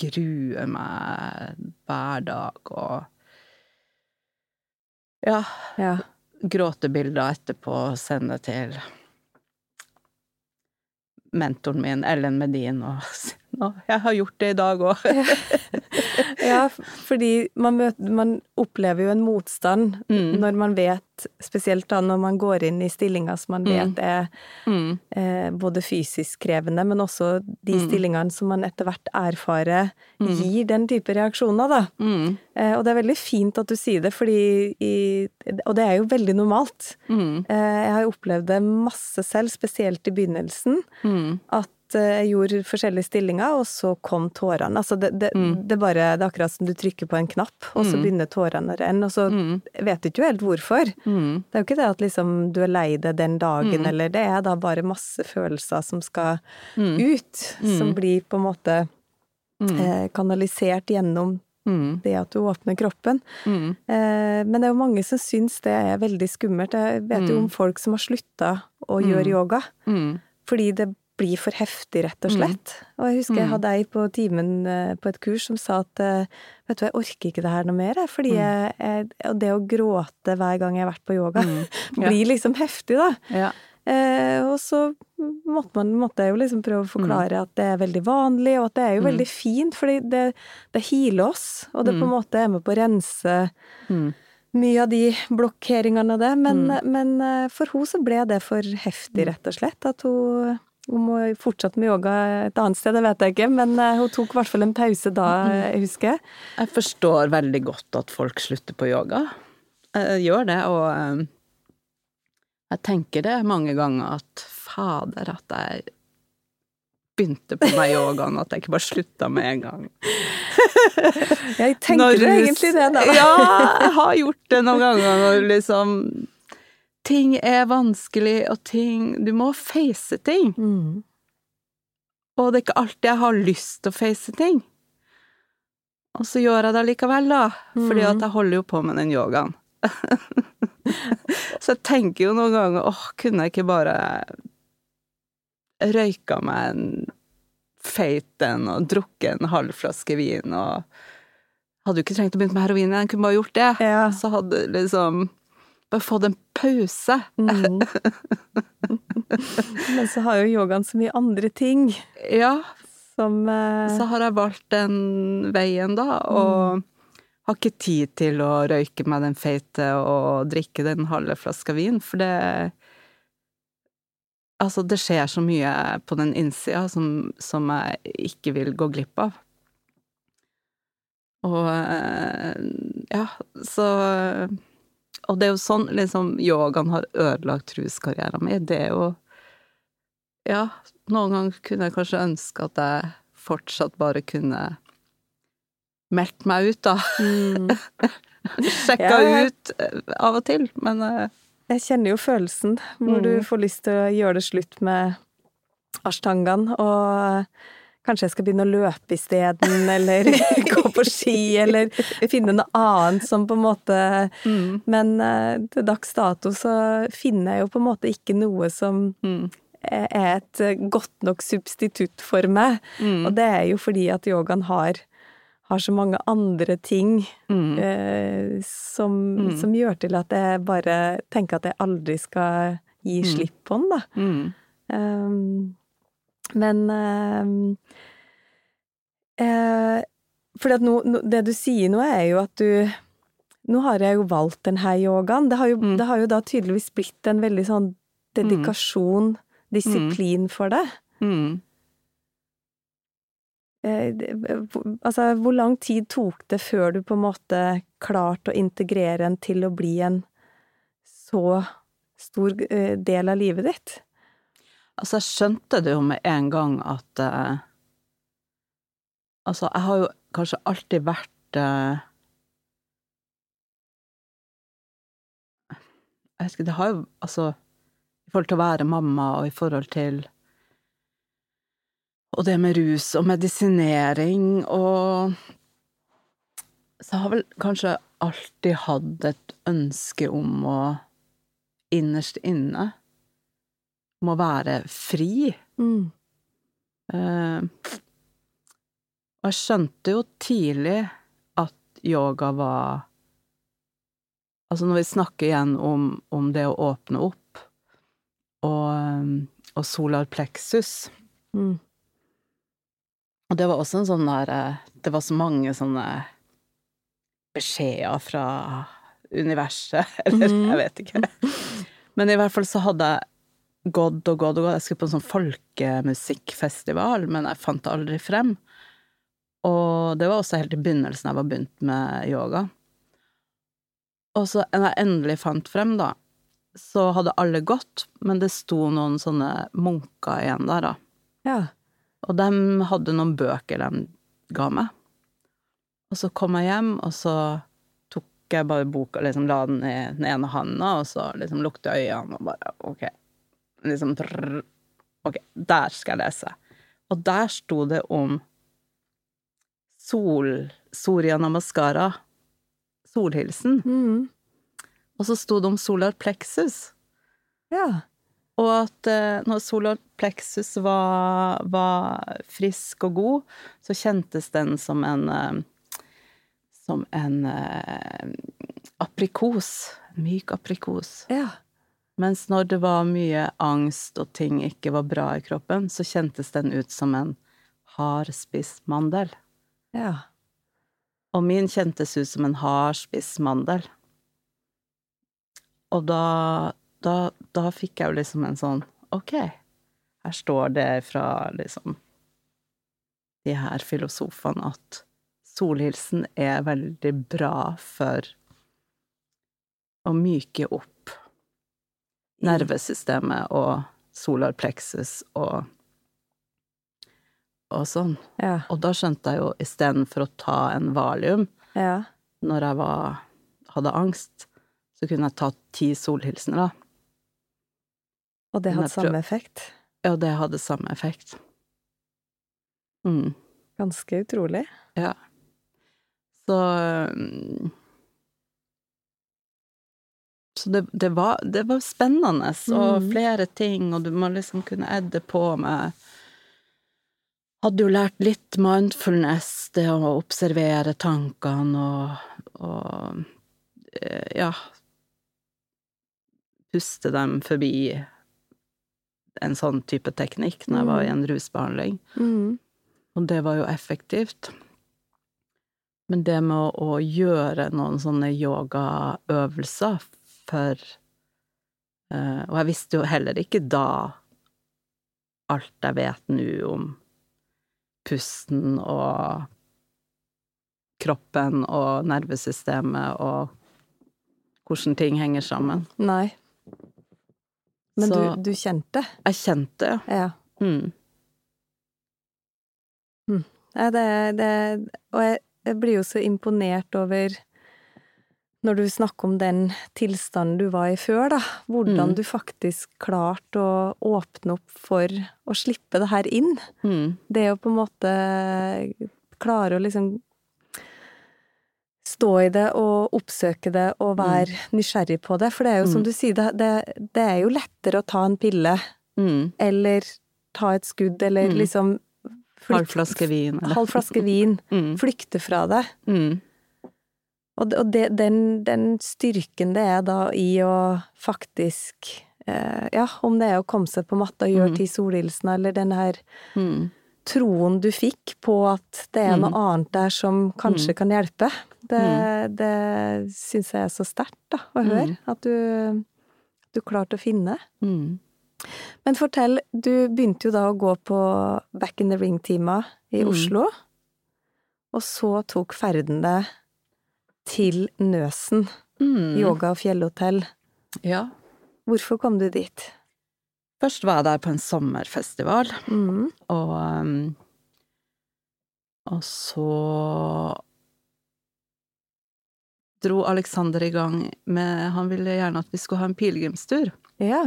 Gruer meg hver dag og Ja, Ja. gråtebilder etterpå sende til mentoren min, Ellen Medin, og nå, jeg har gjort det i dag òg. (laughs) Ja, fordi man, møter, man opplever jo en motstand Mm. når man vet, spesielt da når man går inn i stillinger som man vet er Mm. eh, både fysisk krevende, men også de stillingene som man etter hvert erfarer gir den type reaksjoner, da. Mm. Eh, og det er veldig fint at du sier det, fordi i, Og det er jo veldig normalt. Mm. Eh, jeg har opplevd det masse selv, spesielt i begynnelsen, Mm. At eh, jeg gjorde forskjellige stillinger, og så kom tårene. Altså det, det, Mm. det, bare, det er akkurat som du trykker på en knapp, og så begynner tårene å renne, og så Mm. vet du ikke helt hvorfor. Mm. Det er jo ikke det at liksom du er lei deg den dagen, eller det er da bare masse følelser som skal Mm. ut, som blir på en måte Mm. eh, kanalisert gjennom Mm. det at du åpner kroppen. Mm. Eh, men det er jo mange som syns det er veldig skummelt. Jeg vet jo om folk som har slutta å gjøre yoga Mm. fordi det blir for heftig, rett og slett. Og jeg husker jeg hadde ei på timen eh, på et kurs som sa at eh, vet du, jeg orker ikke det her noe mer, jeg, fordi jeg, jeg, og det å gråte hver gang jeg har vært på yoga, (laughs) Ja. blir liksom heftig, da. Ja. Eh, og så måtte, man, måtte jeg jo liksom prøve å forklare at det er veldig vanlig, og at det er jo veldig fint, fordi det, det healer oss, og det på en måte er med på å rense Mm. mye av de blokkeringene og det, men, men eh, for henne så ble det for heftig, rett og slett. At hun, hun må fortsette med yoga et annet sted, det vet jeg ikke, men eh, hun tok i hvert fall en pause da, jeg husker. Jeg forstår veldig godt at folk slutter på yoga. Jeg gjør det, og eh, jeg tenker det mange ganger at fader, at jeg begynte på meg yogaen, at jeg ikke bare slutta med en gang. Jeg tenker Når egentlig det, da? Ja, jeg har gjort det noen ganger når liksom Ting er vanskelig, og ting Du må face ting. Mm. Og det er ikke alltid jeg har lyst til å face ting. Og så gjør jeg det likevel, da. Fordi Mm. at jeg holder jo på med den yogaen. (laughs) så jeg tenker jo noen ganger åh, kunne jeg ikke bare røyka meg en feit en og drukket en halv flaske vin og Hadde jo ikke trengt å begynne med heroin, jeg kunne bare gjort det. Ja. Så hadde liksom Bare få en pause. Mm. (laughs) Men så har jo yogaen så mye andre ting Ja, som eh, så har jeg valgt den veien, da, og har ikke tid til å røyke meg den feite og drikke den halve flaska vin, for det Altså, det skjer så mye på den innsida som, som jeg ikke vil gå glipp av. Og eh, ja, så Og det er jo sånn liksom yogaen har ødelagt ruskarrieren min. Det er jo Ja, noen ganger kunne jeg kanskje ønske at jeg fortsatt bare kunne meldt meg ut, da. mm. (laughs) Sjekka Ja, ut eh, av og til, men uh... Jeg kjenner jo følelsen hvor du Mm. får lyst til å gjøre det slutt med ashtangaen, og kanskje jeg skal begynne å løpe isteden, eller (laughs) gå på ski, eller finne noe annet som på en måte mm, Men eh, til dags dato så finner jeg jo på en måte ikke noe som mm, er et godt nok substitutt for meg. mm, Og det er jo fordi at yogaen har, har så mange andre ting mm, eh, som, Mm. som gjør til at jeg bare tenker at jeg aldri skal gi Mm. slipp på den, da. mm, Um, men um, eh, For no, nå, det du sier nå, er jo at du Nå har jeg jo valgt denne yogaen. Det har jo, Mm. det har jo da tydeligvis blitt en veldig sånn dedikasjon, disiplin for det. mm. Eh, Altså, hvor lang tid tok det før du på en måte klarte å integrere en til å bli en så stor eh, del av livet ditt? Altså, jeg skjønte det jo med en gang at uh, Altså, jeg har jo kanskje alltid vært uh, Jeg ikke, det har jo altså I forhold til å være mamma, og i forhold til Og det med rus og medisinering og Så har vel kanskje alltid hatt et ønske om å Innerst inne om å være fri. Mm. Eh, og jeg skjønte jo tidlig at yoga var Altså når vi snakker igjen om, om det å åpne opp, og, eh, og solar plexus, Mm. Og det var også en sånn der eh, Det var så mange sånne beskjeder fra universet, (laughs) eller mm. jeg vet ikke. Men i hvert fall så hadde jeg gått og gått og gått. Jeg skulle på en sånn folkemusikkfestival, men jeg fant det aldri frem. Og det var også helt i begynnelsen jeg var begynt med yoga. Og så når jeg endelig fant frem, da, så hadde alle gått, men det sto noen sånne munker igjen der, da. Ja. Og de hadde noen bøker de ga meg. Og så kom jeg hjem, og så tok jeg bare boka, liksom la den i den ene handa, og så liksom lukte øynene og bare ok. Liksom trrr, Ok, der skal jeg lese. Og der sto det om sol... Soria Namaskara. Solhilsen. Mm. Og så sto det om solar plexus. Ja. Og at eh, når solar plexus var, var frisk og god, så kjentes den som en eh, Som en eh, aprikos. Myk aprikos. Ja. Mens når det var mye angst og ting ikke var bra i kroppen, så kjentes den ut som en hardspist mandel. Ja. Og min kjentes ut som en hardspiss mandel. Og da, da, da fikk jeg jo liksom en sånn Ok, her står det fra liksom de her filosofene at solhilsen er veldig bra for å myke opp nervesystemet og solarpleksus og og sånn. Ja. Og da skjønte jeg jo istedenfor å ta en valium Ja. når jeg var, hadde angst, så kunne jeg ta ti solhilsener, da. Og det hadde samme effekt. Ja, det hadde samme effekt. Mm, Ganske utrolig. ja. Så mm, Så det, det, var, det var spennende, og Mm. flere ting, og du må liksom kunne edde på med Hadde jo lært litt mindfulness, det å observere tankene og, og eh, ja Puste dem forbi en sånn type teknikk når jeg var i en rusbehandling. Mm. Og det var jo effektivt. Men det med å, å gjøre noen sånne yogaøvelser for Uh, Og jeg visste jo heller ikke da alt jeg vet nå om pusten og kroppen og nervesystemet og hvordan ting henger sammen. Nei. Men Så- du, du kjente? Jeg kjente. Ja. Mm. Ja, det, det Og jeg, jeg blir jo så imponert over når du snakker om den tilstanden du var i før, da, hvordan Mm. du faktisk klarte å åpne opp for å slippe det her inn. Mm. Det å på en måte klare å liksom stå i det og oppsøke det og være nysgjerrig på det. For det er jo som Mm. du sier, det, det, det er jo lettere å ta en pille Mm. eller ta et skudd eller Mm. liksom Halv flaske vin. Halv flaske vin. (laughs) Mm. Flykte fra det. Mm. Og, og det, den, den styrken det er da i å faktisk eh, Ja, om det er å komme seg på matta og gjøre Mm. ti solhilsener, eller den her Mm. troen du fikk på at det er noe Mm. annet der som kanskje Mm. kan hjelpe, det, det syns jeg er så sterkt, da, å høre. Mm. At du, du klarte å finne. Mm. Men fortell, du begynte jo da å gå på Back in the Ring-timer i Mm. Oslo, og så tok ferden deg til Nøsen, Mm. yoga- og fjellhotell. Ja. Hvorfor kom du dit? Først var jeg der på en sommerfestival, Mm. og um, Og så dro Alexander i gang med Han ville gjerne at vi skulle ha en pilegrimstur. Ja.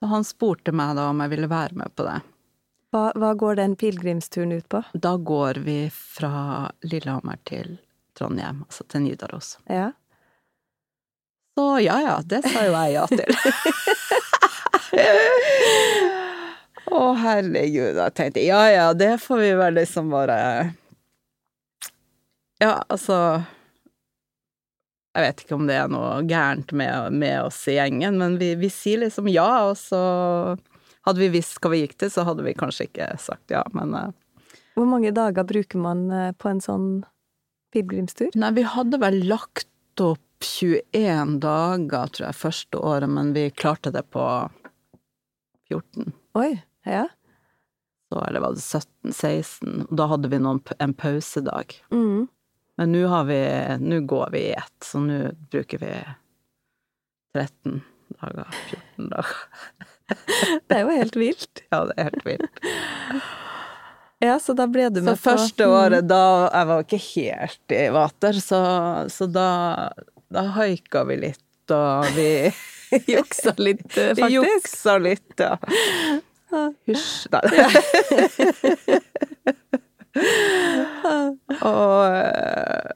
Så han spurte meg da om jeg ville være med på det. Hva, hva går den pilegrimsturen ut på? Da går vi fra Lillehammer til Trondheim, altså til Nidaros. Ja. Så ja ja, det sa jo jeg ja til. (laughs) Å herregud, jeg tenkte ja ja, det får vi vel liksom bare Ja, altså Jeg vet ikke om det er noe gærent med, med oss i gjengen, men vi, vi sier liksom ja, og så Hadde vi visst hva vi gikk til, så hadde vi kanskje ikke sagt ja, men eh, Hvor mange dager bruker man eh, på en sånn pilegrimstur? Nei, vi hadde vel lagt opp 21 dager, tror jeg, første året, men vi klarte det på 14. Oi, ja. Så, eller var det 17-16? Da hadde vi noen, en pausedag. Mm. Men nå har vi Nå går vi i ett, så nå bruker vi 13 dager. 14 dager. (laughs) Det er jo helt vilt. Ja, det er helt vilt. (laughs) Ja, så da ble du Så med på første året, da Jeg var ikke helt i vater, så, så da, da haika vi litt, og vi (laughs) (laughs) Juksa litt, eh, faktisk. juksa litt, ja. Hysj. Nei. (laughs) Og eh,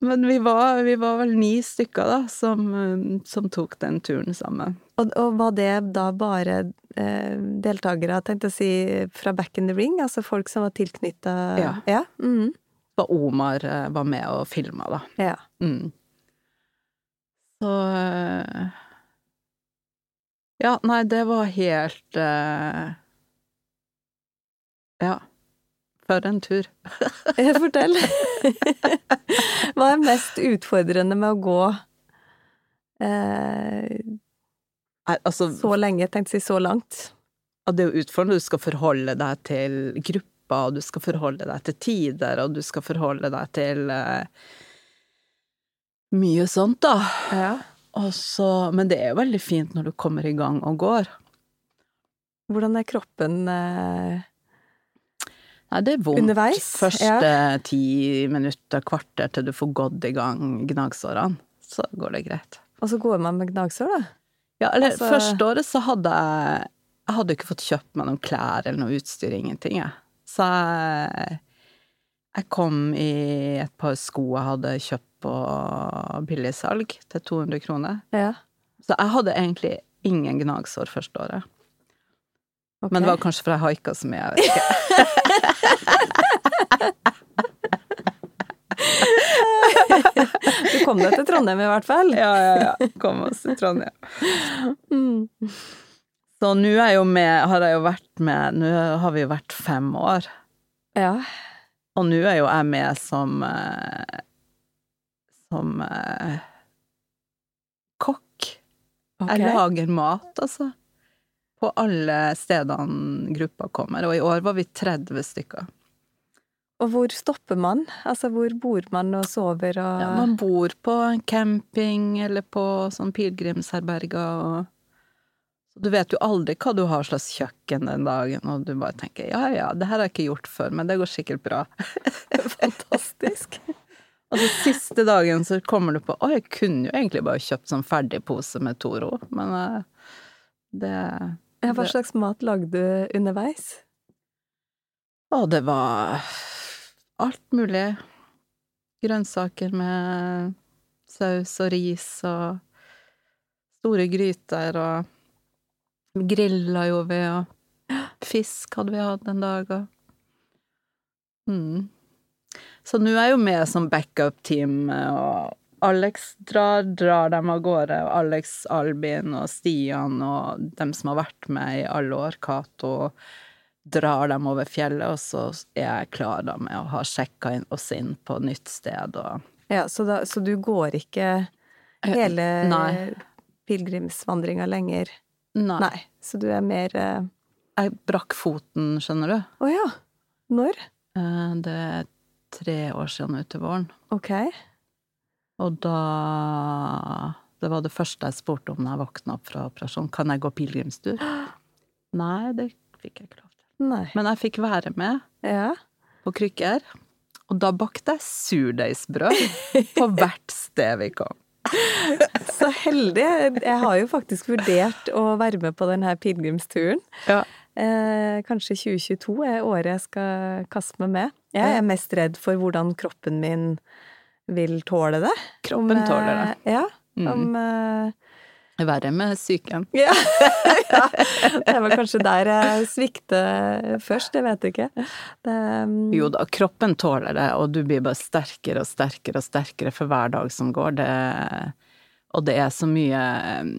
Men vi var, vi var vel ni stykker, da, som, eh, som tok den turen sammen. Og, og var det da bare deltakere, tenkte jeg å si, fra back in the ring? Altså folk som var tilknytta Ja. Ja. Mm. Så Omar eh, var med og filma, da. ja. Mm. Så eh, Ja, nei, det var helt uh... Ja. For en tur. (laughs) Eh, Fortell. (laughs) Hva er mest utfordrende med å gå eh, Altså, så lenge, tenkte jeg så langt? Ja, det er jo utfordrende. Du skal forholde deg til grupper, og du skal forholde deg til tider, og du skal forholde deg til eh, mye sånt, da. Ja. Og så, men det er jo veldig fint når du kommer i gang og går. Hvordan er kroppen eh, Nei, det er vondt Underveis, første ti minutter, kvarter til du får gått i gang gnagsårene. Så går det greit. Og så går man med gnagsår, da? Ja, eller Altså- første året så hadde jeg Jeg hadde ikke fått kjøpt meg noen klær eller noe utstyr, ingenting, jeg. Så jeg Jeg kom i et par sko jeg hadde kjøpt på billigsalg til 200 kroner. Ja. Så jeg hadde egentlig ingen gnagsår første året. Okay. Men det var kanskje fordi jeg haika så mye, jeg vet ikke. (laughs) Du kom deg til Trondheim i hvert fall? Ja, ja, ja. Kom oss til Trondheim. Mm. Så nå er jeg jo med, har jeg jo vært med Nå har vi jo vært fem år. Ja. Og nå er jo jeg med som eh, Som eh, kokk. Okay. Jeg lager mat, altså. På alle stedene gruppa kommer. Og i år var vi 30 stykker. Og hvor stopper man? Altså, hvor bor man og sover og Ja, man bor på en camping eller på sånn pilegrimsherberger og Så du vet jo aldri hva du har slags kjøkken den dagen, og du bare tenker ja ja, det her har jeg ikke gjort før, men det går sikkert bra. (laughs) Fantastisk. (laughs) Og så siste dagen så kommer du på Å, jeg kunne jo egentlig bare kjøpt sånn ferdigpose med Toro, men eh, det Ja, hva slags mat lagde du underveis? Å, det var alt mulig. Grønnsaker med saus og ris og store gryter og grilla jo vi, og fisk hadde vi hatt en dag, og mm. Så nå er jeg jo med som backup-team, og Alex drar, drar dem av gårde, og Alex, Albin og Stian og dem som har vært med i alle år, Cato, drar dem over fjellet, og så er jeg klar da med å ha sjekka oss inn på nytt sted og Ja, så, da, så du går ikke hele Nei. pilegrimsvandringa lenger? Nei. Nei. Så du er mer uh... Jeg brakk foten, skjønner du. ja. Når? Eh, Det er tre år siden ute våren. Ok. Og da Det var det første jeg spurte om da jeg våkna opp fra operasjon. Kan jeg gå pilegrimstur? (gasps) Nei, det fikk jeg ikke lov. Nei. Men jeg fikk være med Ja. på krykker. Og da bakte jeg surdeigsbrød på (laughs) hvert sted vi kom. Så heldig. Jeg har jo faktisk vurdert å være med på denne pilegrimsturen. Ja. Eh, kanskje 2022 er året jeg skal kaste meg med. Jeg er mest redd for hvordan kroppen min vil tåle det. Kroppen Om, eh, tåler det. Ja. Mm. Om eh, Verre med psyken. (laughs) ja. ja. Det var kanskje der jeg svikter først, jeg vet ikke. Det, um... Jo da, kroppen tåler det, og du blir bare sterkere og sterkere og sterkere for hver dag som går. Det, og det er så mye um,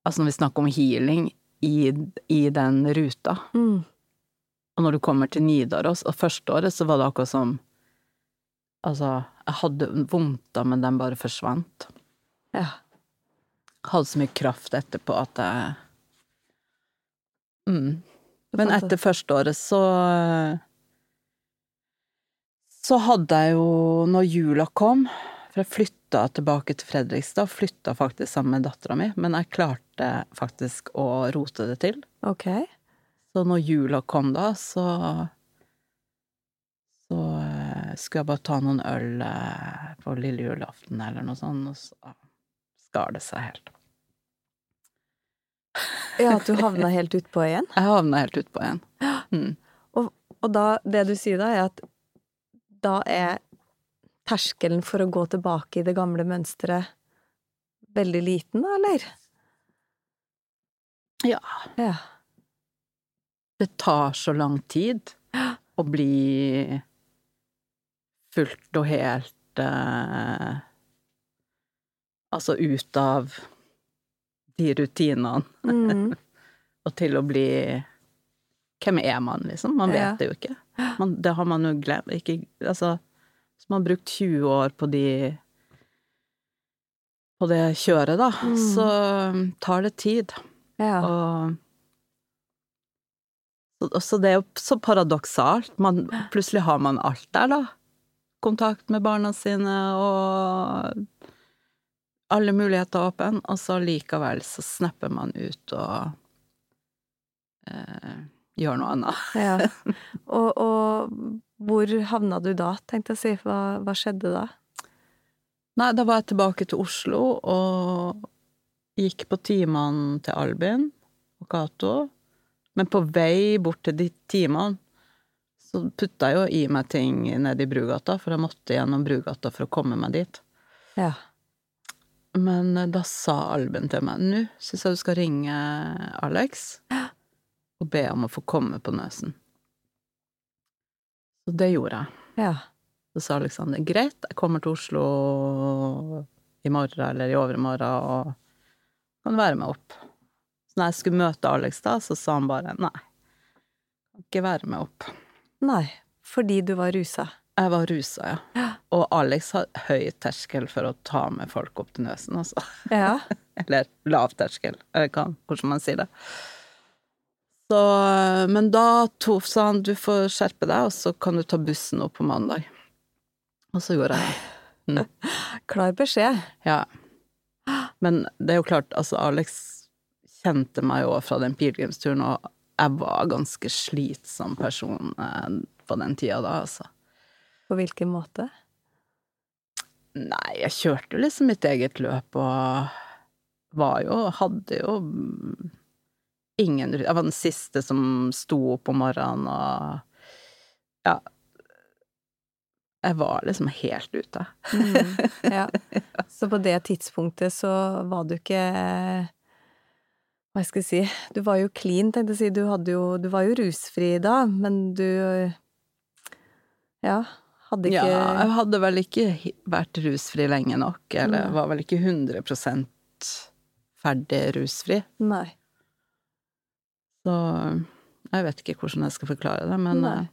Altså når vi snakker om healing i, i den ruta, mm, Og når du kommer til Nidaros, og førsteåret så var det akkurat som Altså, jeg hadde vondter, men den bare forsvant. Ja. Hadde så mye kraft etterpå at jeg mm. Men etter første året så Så hadde jeg jo, når jula kom For jeg flytta tilbake til Fredrikstad, flytta faktisk sammen med dattera mi, men jeg klarte faktisk å rote det til. Ok. Så når jula kom da, så Så eh, skulle jeg bare ta noen øl eh, på lille julaften eller noe sånt, og så skar det seg helt. Ja, at du havna helt utpå igjen. (laughs) Jeg havna helt utpå igjen. Mm. Og da, det du sier da, er at da er terskelen for å gå tilbake i det gamle mønsteret veldig liten, da, eller? Ja. Ja. Det tar så lang tid å bli fullt og helt eh, Altså ut av de rutinene, Mm. (laughs) og til å bli Hvem er man, liksom? Man vet Ja. det jo ikke. Man, det har man jo glemt. Ikke, altså, hvis man har brukt 20 år på de På det kjøret, da, Mm. så tar det tid. Ja. Og så- det er jo så paradoksalt. Man, plutselig har man alt der, da. Kontakt med barna sine og alle muligheter åpne, og så likevel så snapper man ut og eh, gjør noe annet. ja. (laughs) Og, og hvor havna du da, tenkte jeg å si? Hva, hva skjedde da? Nei, da var jeg tilbake til Oslo og gikk på timene til Albin og Cato. Men på vei bort til de timene så putta jeg jo i meg ting nede i Brugata, for jeg måtte gjennom Brugata for å komme meg dit. Ja. Men eh, da sa Albin til meg nå syns jeg du skal ringe Alex og be om å få komme på Nøsen. Så det gjorde jeg. Ja. Så sa Alexander greit, jeg kommer til Oslo i morgen eller i overmorgen og kan være med opp. Så når jeg skulle møte Alex da, så sa han bare nei, kan ikke være med opp. Nei, fordi du var rusa. Jeg var rusa, ja. Og Alex har høy terskel for å ta med folk opp til Nøsen, altså. Ja. (laughs) Eller lav terskel, eller hva, hvordan man sier det. Så, men da to, sa han du får skjerpe deg, og så kan du ta bussen opp på mandag. Og så gjorde jeg det. (laughs) Klar beskjed. Ja. Men det er jo klart, altså Alex kjente meg jo fra den pilegrimsturen, og jeg var ganske slitsom person eh, på den tida da, altså. På hvilken måte? Nei, jeg kjørte jo liksom mitt eget løp og var jo Hadde jo ingen Jeg var den siste som sto opp om morgenen og Ja. Jeg var liksom helt ute. Mm. (laughs) Ja. Så på det tidspunktet så var du ikke Hva skal jeg si Du var jo clean, tenkte jeg å si. Du, jo, du var jo rusfri da, men du Ja, hadde ikke Ja, jeg hadde vel ikke vært rusfri lenge nok, eller Nei. var vel ikke 100% ferdig rusfri. Nei. Så jeg vet ikke hvordan jeg skal forklare det, men Nei. eh,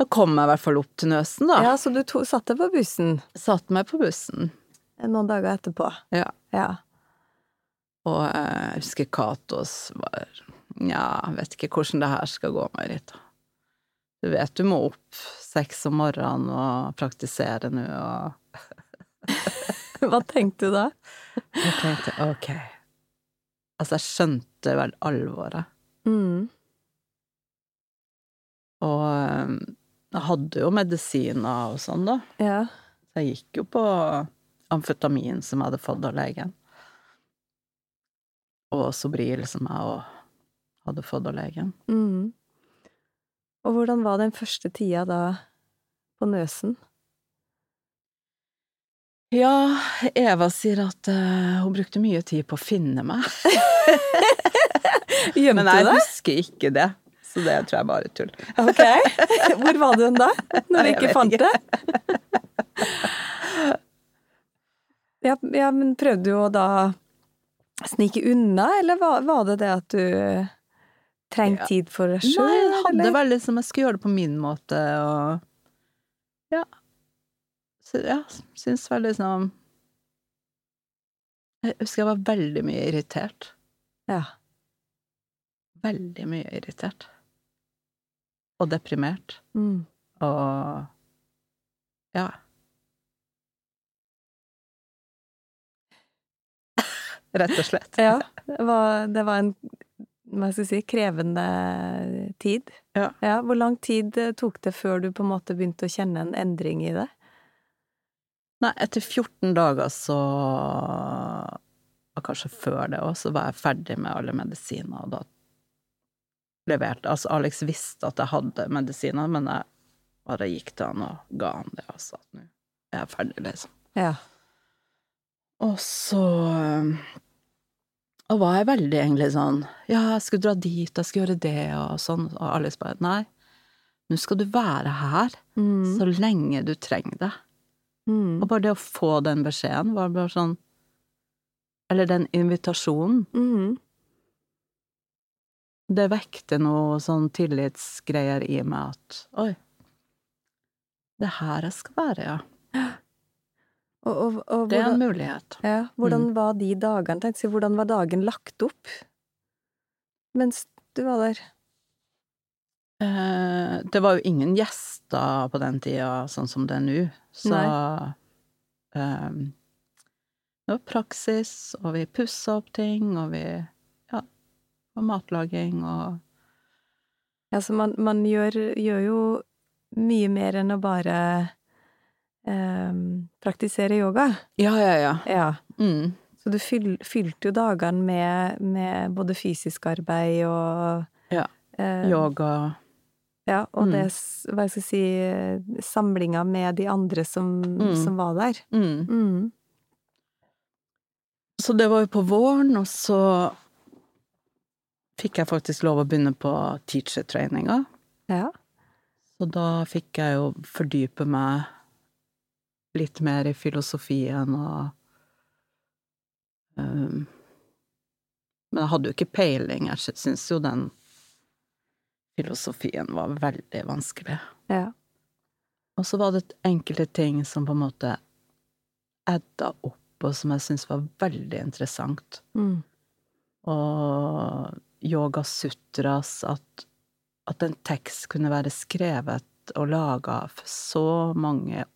da kom jeg i hvert fall opp til Nøsen, da. Ja, så du to, satt deg på bussen Satt meg på bussen. noen dager etterpå. Ja. Ja. Og eh, jeg husker Katos var Nja, vet ikke hvordan det her skal gå, Marita. Du vet du må opp seks om morgenen og praktisere nå og (laughs) Hva tenkte du da? Jeg tenkte ok. Altså, jeg skjønte vel alvoret. Mm. Og eh, jeg hadde jo medisiner og sånn, da. Ja. Så jeg gikk jo på amfetamin som jeg hadde fått av legen. Og Sobril som jeg òg hadde fått av legen. Mm. Og hvordan var den første tida da på Nøsen? Ja, Eva sier at uh, hun brukte mye tid på å finne meg. (laughs) Gjemte Men jeg deg? husker ikke det, så det tror jeg bare er tull. Ok. (laughs) Hvor var du da, når du ikke fant det? (laughs) Ja, ja, men prøvde du å da snike unna, eller var, var det det at du trengte Ja. tid for deg Nei, jeg hadde vel veldig som jeg skulle gjøre det på min måte, og ja. Så, ja, syns vel liksom Jeg husker jeg var veldig mye irritert. Ja. Veldig mye irritert. Og deprimert. Mm. Og ja. (laughs) Rett og slett. Ja, det var, det var en hva skal jeg si, krevende tid. Ja. Hvor lang tid eh, tok det før du på en måte begynte å kjenne en endring i det? Nei, etter 14 dager så Og kanskje før det òg, så var jeg ferdig med alle medisiner, og da leverte Altså, Alex visste at jeg hadde medisiner, men jeg bare gikk til han og ga han det og sa at nå er jeg ferdig, liksom. Ja. Og så Og var jeg veldig egentlig sånn Ja, jeg skulle dra dit, jeg skulle gjøre det, og sånn, og alle bare Nei, nå skal du være her Mm. så lenge du trenger det. Mm. Og bare det å få den beskjeden var bare sånn Eller den invitasjonen. Mm. Det vekte noe sånn tillitsgreier i meg at Oi, det er her jeg skal være, ja. Og, og, og Det er en mulighet. ja, hvordan Mm. var de dagene? Tenk, så, hvordan var dagen lagt opp mens du var der? Eh, det var jo ingen gjester på den tida, sånn som det er nå, så eh, Det var praksis, og vi pussa opp ting, og vi Ja, og matlaging og Ja, så man, man gjør, gjør jo mye mer enn å bare eh, praktisere yoga. Ja, ja, ja. Ja. Mm. Så du fyl, fylte jo dagene med, med både fysisk arbeid og Ja. eh, Yoga. Ja, og Mm. det, hva skal jeg si, eh, samlinga med de andre som, Mm. som var der. Mm. Mm. Så det var jo på våren, og så fikk jeg faktisk lov å begynne på teacher-treninga. Ja. Så da fikk jeg jo fordype meg litt mer i filosofien og um, Men jeg hadde jo ikke peiling. Jeg syns jo den filosofien var veldig vanskelig. Ja. Og så var det enkelte ting som på en måte edda opp, og som jeg syntes var veldig interessant. Mm. Og Yoga Sutras, at, at en tekst kunne være skrevet og laga for så mange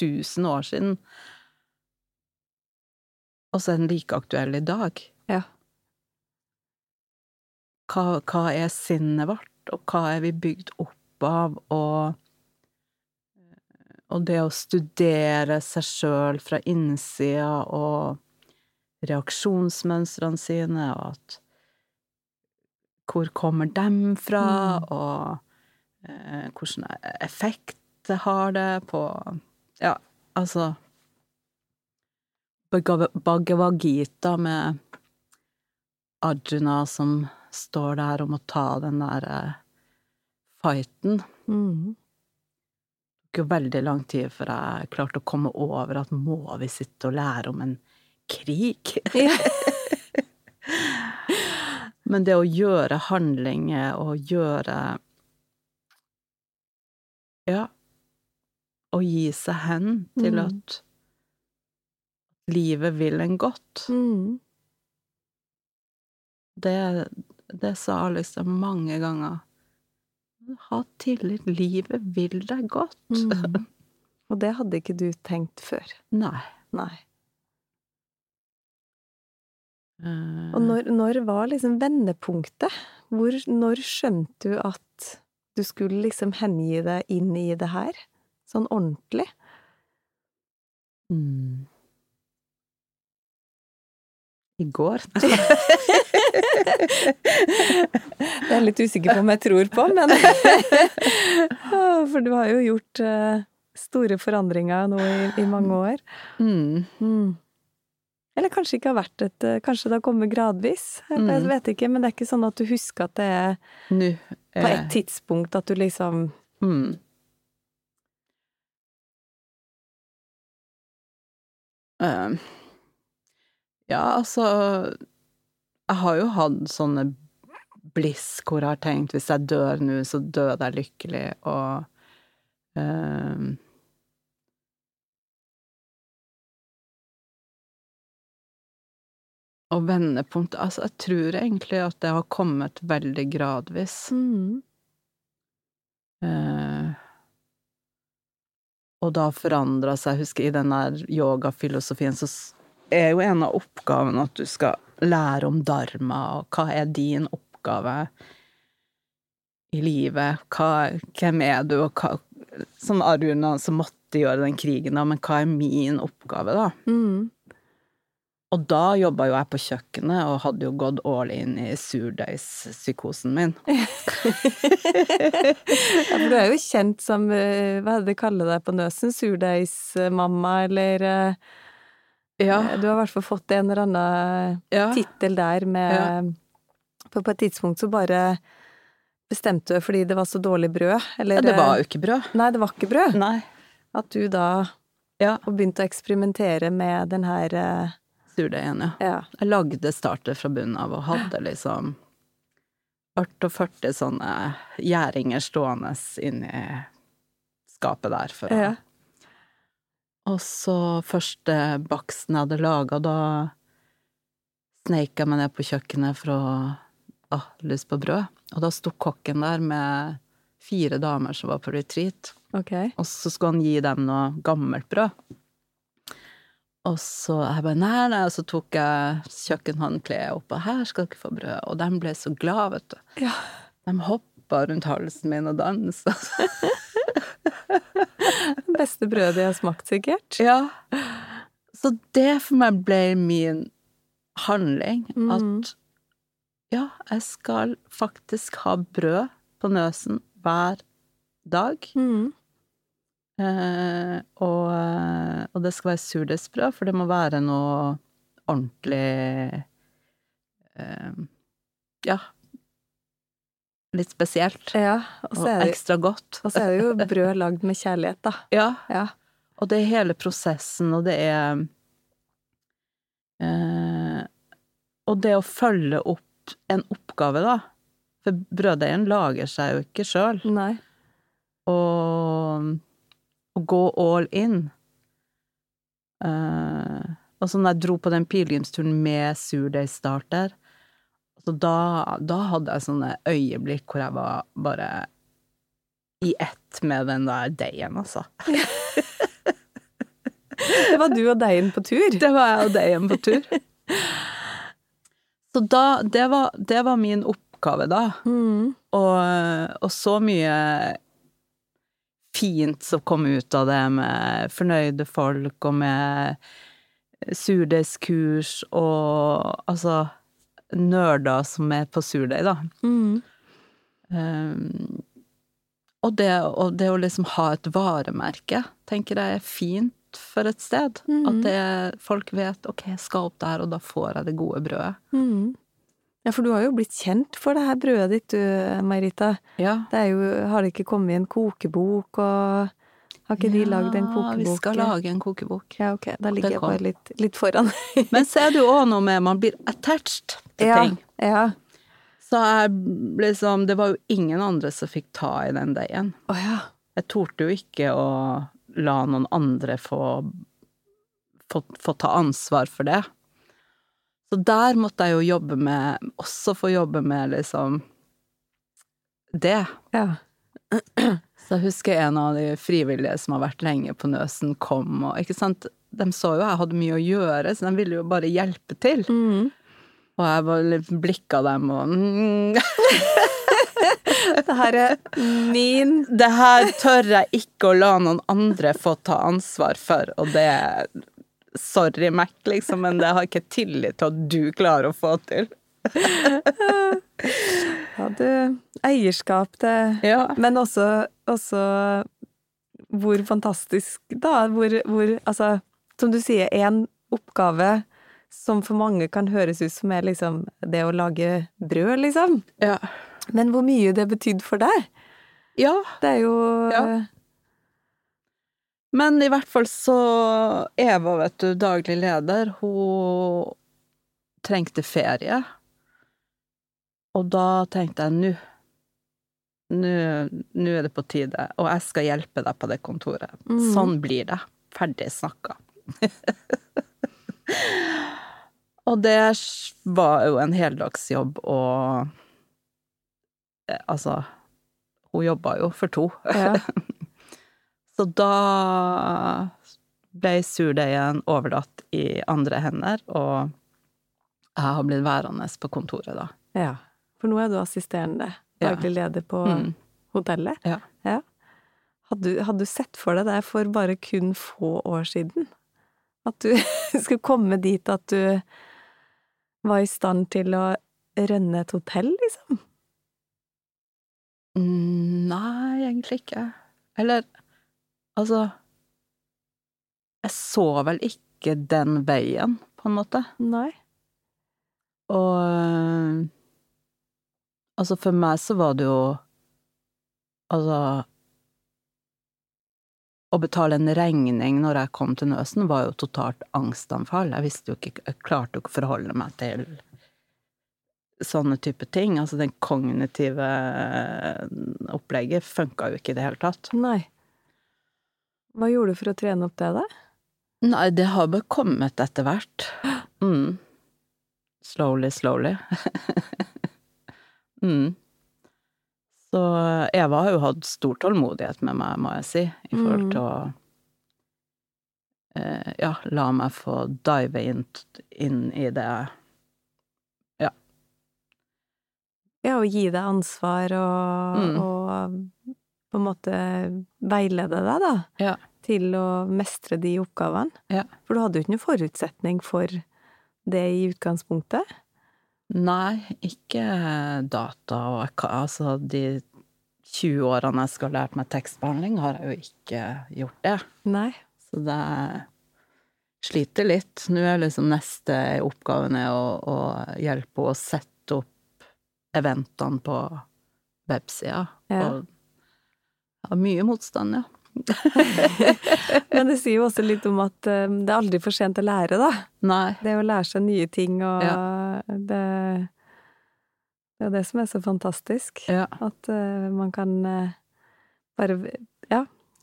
tusen år siden, og så er den like aktuell i dag. Ja. Hva, hva er sinnet vårt, og hva er vi bygd opp av, og og det å studere seg sjøl fra innsida og reaksjonsmønstrene sine, og at Hvor kommer dem fra, Mm. og eh, hvilken effekt det har det på Ja, altså Bhagavad Gita med Arjuna som står der og må ta den der fighten Mm. tok jo veldig lang tid før jeg klarte å komme over at må vi sitte og lære om en krig? Ja. (laughs) Men det å gjøre handlinger og gjøre Ja, å gi seg hen til Mm. at livet vil en godt, Mm. det, det sa liksom mange ganger. Ha tillit, livet vil deg godt. Mm. (laughs) Og det hadde ikke du tenkt før. Nei. Nei. eh, Og når, når var liksom vendepunktet? Hvor, når skjønte du at du skulle liksom hengi deg inn i det her? Sånn ordentlig? Mm. I går. (laughs) Det er jeg litt usikker på om jeg tror på, men (laughs) For du har jo gjort eh, store forandringer nå i, i mange år. Mm. Mm. Eller kanskje ikke har vært et eh, Kanskje det har kommet gradvis. Jeg Mm. vet ikke, men det er ikke sånn at du husker at det er Nå på et tidspunkt at du liksom mm. Eh, Ja, altså Jeg har jo hatt sånne bliss hvor jeg har tenkt hvis jeg dør nå, så dør jeg lykkelig, og uh, Og vendepunkt Altså, jeg tror egentlig at det har kommet veldig gradvis. Mm. Eh, og da forandra seg husker i den der yogafilosofien så er jo en av oppgavene at du skal lære om dharma, og hva er din oppgave i livet? Hva, hvem er du, og hva Som Arjuna som måtte gjøre den krigen, da, men hva er min oppgave, da? Mm. Og da jobba jo jeg på kjøkkenet og hadde jo gått all in i surdeigspsykosen min. (laughs) Ja, for du er jo kjent som, eh, hva er det de kaller deg på Nøsen, surdeigsmamma, eller eh, Ja. Du har i hvert fall fått en eller annen ja. tittel der med For på et tidspunkt så bare bestemte du fordi det var så dårlig brød, eller ja det var jo ikke brød. Nei, det var ikke brød. Nei. At du da Ja. og begynte å eksperimentere med den her eh, igjen, ja. Ja. Jeg lagde starter fra bunnen av og hadde liksom 48 sånne gjæringer stående inni skapet der for å ja. Og så første baksten jeg hadde laga, da sneik jeg meg ned på kjøkkenet for å ah, lyst på brød. Og da sto kokken der med fire damer som var på retreat, Okay. og så skulle han gi dem noe gammelt brød. Og så jeg bare nei, nei, og så tok jeg kjøkkenhåndkleet opp, og her skal dere få brød. Og de ble så glad, vet du. Ja. De hoppa rundt halsen min og dansa. Det (laughs) beste brødet jeg har smakt, sikkert. Ja. Så det for meg ble min handling. Mm. At ja, jeg skal faktisk ha brød på nøsen hver dag. Mm. Eh, og, eh, og det skal være surdeigsbrød, for det må være noe ordentlig eh, Ja. Litt spesielt. Ja, og Og så det, ekstra godt. og så er det jo brød lagd med kjærlighet, da. (laughs) Ja. Ja. Og det er hele prosessen, og det er eh, Og det å følge opp en oppgave, da. For brøddeigen lager seg jo ikke sjøl. Og å gå all in. Uh, og så når jeg dro på den pilegrimsturen med surdeigstarter, så da, da hadde jeg sånne øyeblikk hvor jeg var bare i ett med den der deigen, altså. Det var du og deigen på tur. Det var jeg og deigen på tur. Så da, det var, det var min oppgave da. Mm. Og, og så mye fint som kom ut av det, med fornøyde folk og med surdeigskurs og altså nerder som er på surdeig, da. Mm. Um, og, det, og det å liksom ha et varemerke, tenker jeg er fint for et sted. Mm. At det, folk vet ok, jeg skal opp der, og da får jeg det gode brødet. Mm. Ja, for du har jo blitt kjent for det her brødet ditt, du, Marita. Ja. Det er jo, har det ikke kommet i en kokebok, og har ikke de lagd en kokebok? Ja, vi skal lage en kokebok. Ja, ok, da ligger jeg bare litt, litt foran. (laughs) Men så er det jo òg noe med man blir attached til ja, ting. ja. Så jeg liksom Det var jo ingen andre som fikk ta i den deigen. Oh, ja. Jeg torde jo ikke å la noen andre få, få, få ta ansvar for det. Så der måtte jeg jo jobbe med Også få jobbe med liksom det. Ja. (clears throat) Så jeg husker en av de frivillige som har vært lenge på Nøsen, kom og ikke sant De så jo jeg hadde mye å gjøre, så de ville jo bare hjelpe til. Mm. Og jeg bare blikka dem og mm, (laughs) Det her er min Det her tør jeg ikke å la noen andre få ta ansvar for, og det Sorry, Mac, liksom, men det har ikke tillit til at du klarer å få til. (laughs) Ja, du Eierskap til Ja. Men også, også hvor fantastisk, da. Hvor, hvor Altså, som du sier, én oppgave som for mange kan høres ut som er liksom det å lage brød, liksom. Ja. Men hvor mye det betydde for deg. ja. Det er jo Ja. Men i hvert fall så Eva, vet du, daglig leder, hun trengte ferie. Og da tenkte jeg nå Nå er det på tide, og jeg skal hjelpe deg på det kontoret. Mm. Sånn blir det. Ferdig snakka. (laughs) og det var jo en heldagsjobb, og eh, altså Hun jobba jo for to. Ja. (laughs) Så da ble surdeigen overlatt i andre hender, og jeg har blitt værende på kontoret da. ja. For nå er du assisterende Ja. daglig leder på Mm. hotellet. Ja. Hadde, du- hadde du sett for deg det for bare kun få år siden? At du (laughs) skulle komme dit at du var i stand til å rønne et hotell, liksom? Mm, Nei, egentlig ikke. Eller altså Jeg så vel ikke den veien, på en måte. Nei. Og Altså, for meg så var det jo Altså Å betale en regning når jeg kom til Nøsen, var jo totalt angstanfall. Jeg visste jo ikke Jeg klarte jo ikke å forholde meg til sånne type ting. Altså, den kognitive opplegget funka jo ikke i det hele tatt. Nei. Hva gjorde du for å trene opp det, da? Nei, det har bare kommet etter hvert. (gasps) Mm. Slowly, slowly. (laughs) mm. Så Eva har jo hatt stor tålmodighet med meg, må jeg si, i forhold Mm. til å eh, Ja, la meg få dive inn, inn i det. Ja, å gi deg ansvar og, Mm. og på en måte veilede deg, da, Ja. til å mestre de oppgavene. Ja. For du hadde jo ikke noen forutsetning for det i utgangspunktet. Nei, ikke data og Altså, de 20 årene jeg skal ha lært meg tekstbehandling, har jeg jo ikke gjort det. Nei. Så det sliter litt. Nå er liksom neste oppgaven er å, å hjelpe å sette opp eventene på websida. Ja. Og har mye motstand, ja. (laughs) Men det sier jo også litt om at eh, det er aldri for sent å lære, da. Nei. Det å lære seg nye ting og Ja. det Det er det som er så fantastisk. Ja. At uh, man kan uh, bare, ja,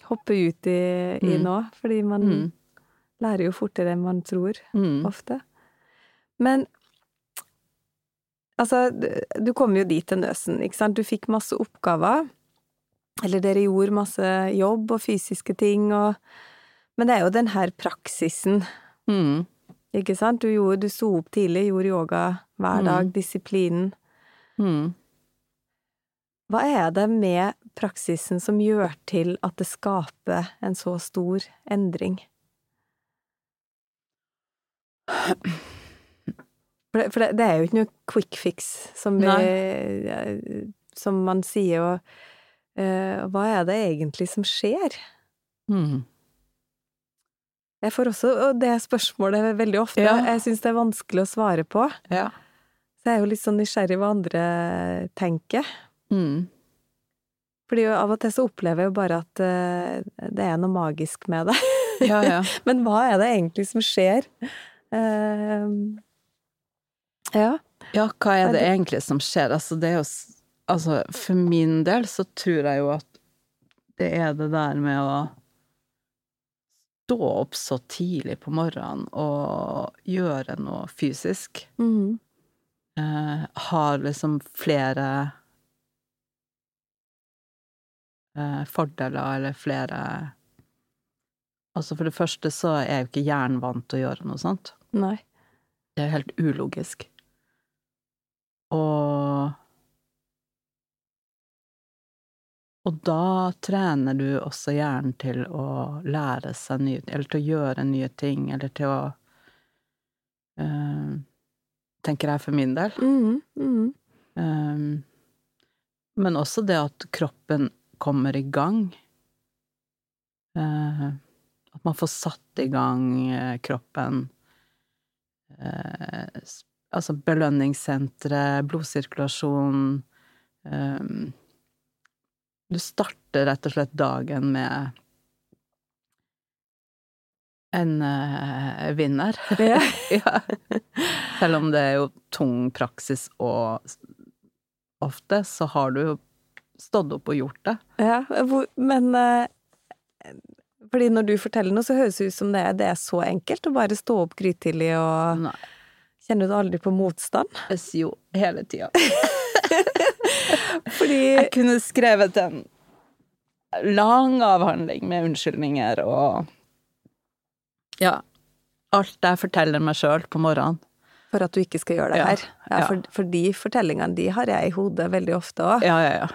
hoppe ut i, i Mm. nå. Fordi man Mm. lærer jo fortere enn man tror, Mm. ofte. Men altså, du, du kom jo dit til Nøsen, ikke sant? Du fikk masse oppgaver. Eller dere gjorde masse jobb og fysiske ting og Men det er jo den her praksisen, Mm. ikke sant? Du, gjorde, du sto opp tidlig, gjorde yoga hver Mm. dag, disiplinen. Mm. Hva er det med praksisen som gjør til at det skaper en så stor endring? For det, for det, det er jo ikke noe quick fix, som, vi, som man sier, og eh, hva er det egentlig som skjer? Mm. Jeg får også det spørsmålet veldig ofte. Ja. Jeg syns det er vanskelig å svare på. Ja. Så jeg er jo litt sånn nysgjerrig hva andre tenker. Mm. Fordi av og til så opplever jeg jo bare at eh, det er noe magisk med det. Ja, ja. (laughs) Men hva er det egentlig som skjer? Uh, ja. Ja, hva er det egentlig som skjer? Altså, det er jo Altså, for min del så tror jeg jo at det er det der med å stå opp så tidlig på morgenen og gjøre noe fysisk. mm. Eh, har liksom flere eh, fordeler, eller flere Altså, for det første så er jeg jo ikke jernvant til å gjøre noe sånt. Nei. Det er helt ulogisk. Og Og da trener du også hjernen til å lære seg nye Eller til å gjøre nye ting, eller til å eh, Tenker jeg for min del. Mhm, mm. Um, men også det at kroppen kommer i gang. Uh, at man får satt i gang kroppen. Uh, altså belønningssentre, blodsirkulasjon um, Du starter rett og slett dagen med en uh, vinner. Ja. (laughs) ja. Selv om det er jo tung praksis og ofte, så har du jo stått opp og gjort det. Ja, hvor, men uh, Fordi når du forteller noe, så høres det ut som det, er- det er så enkelt å bare stå opp grytidlig og Nei. Kjenner du aldri på motstand? Jo hele tida. (laughs) (laughs) Fordi Jeg kunne skrevet en lang avhandling med unnskyldninger og Ja. Alt jeg forteller meg sjøl på morgenen. For at du ikke skal gjøre det Ja, her. Ja, ja. For, for de fortellingene de har jeg i hodet veldig ofte òg. Ja, ja, ja.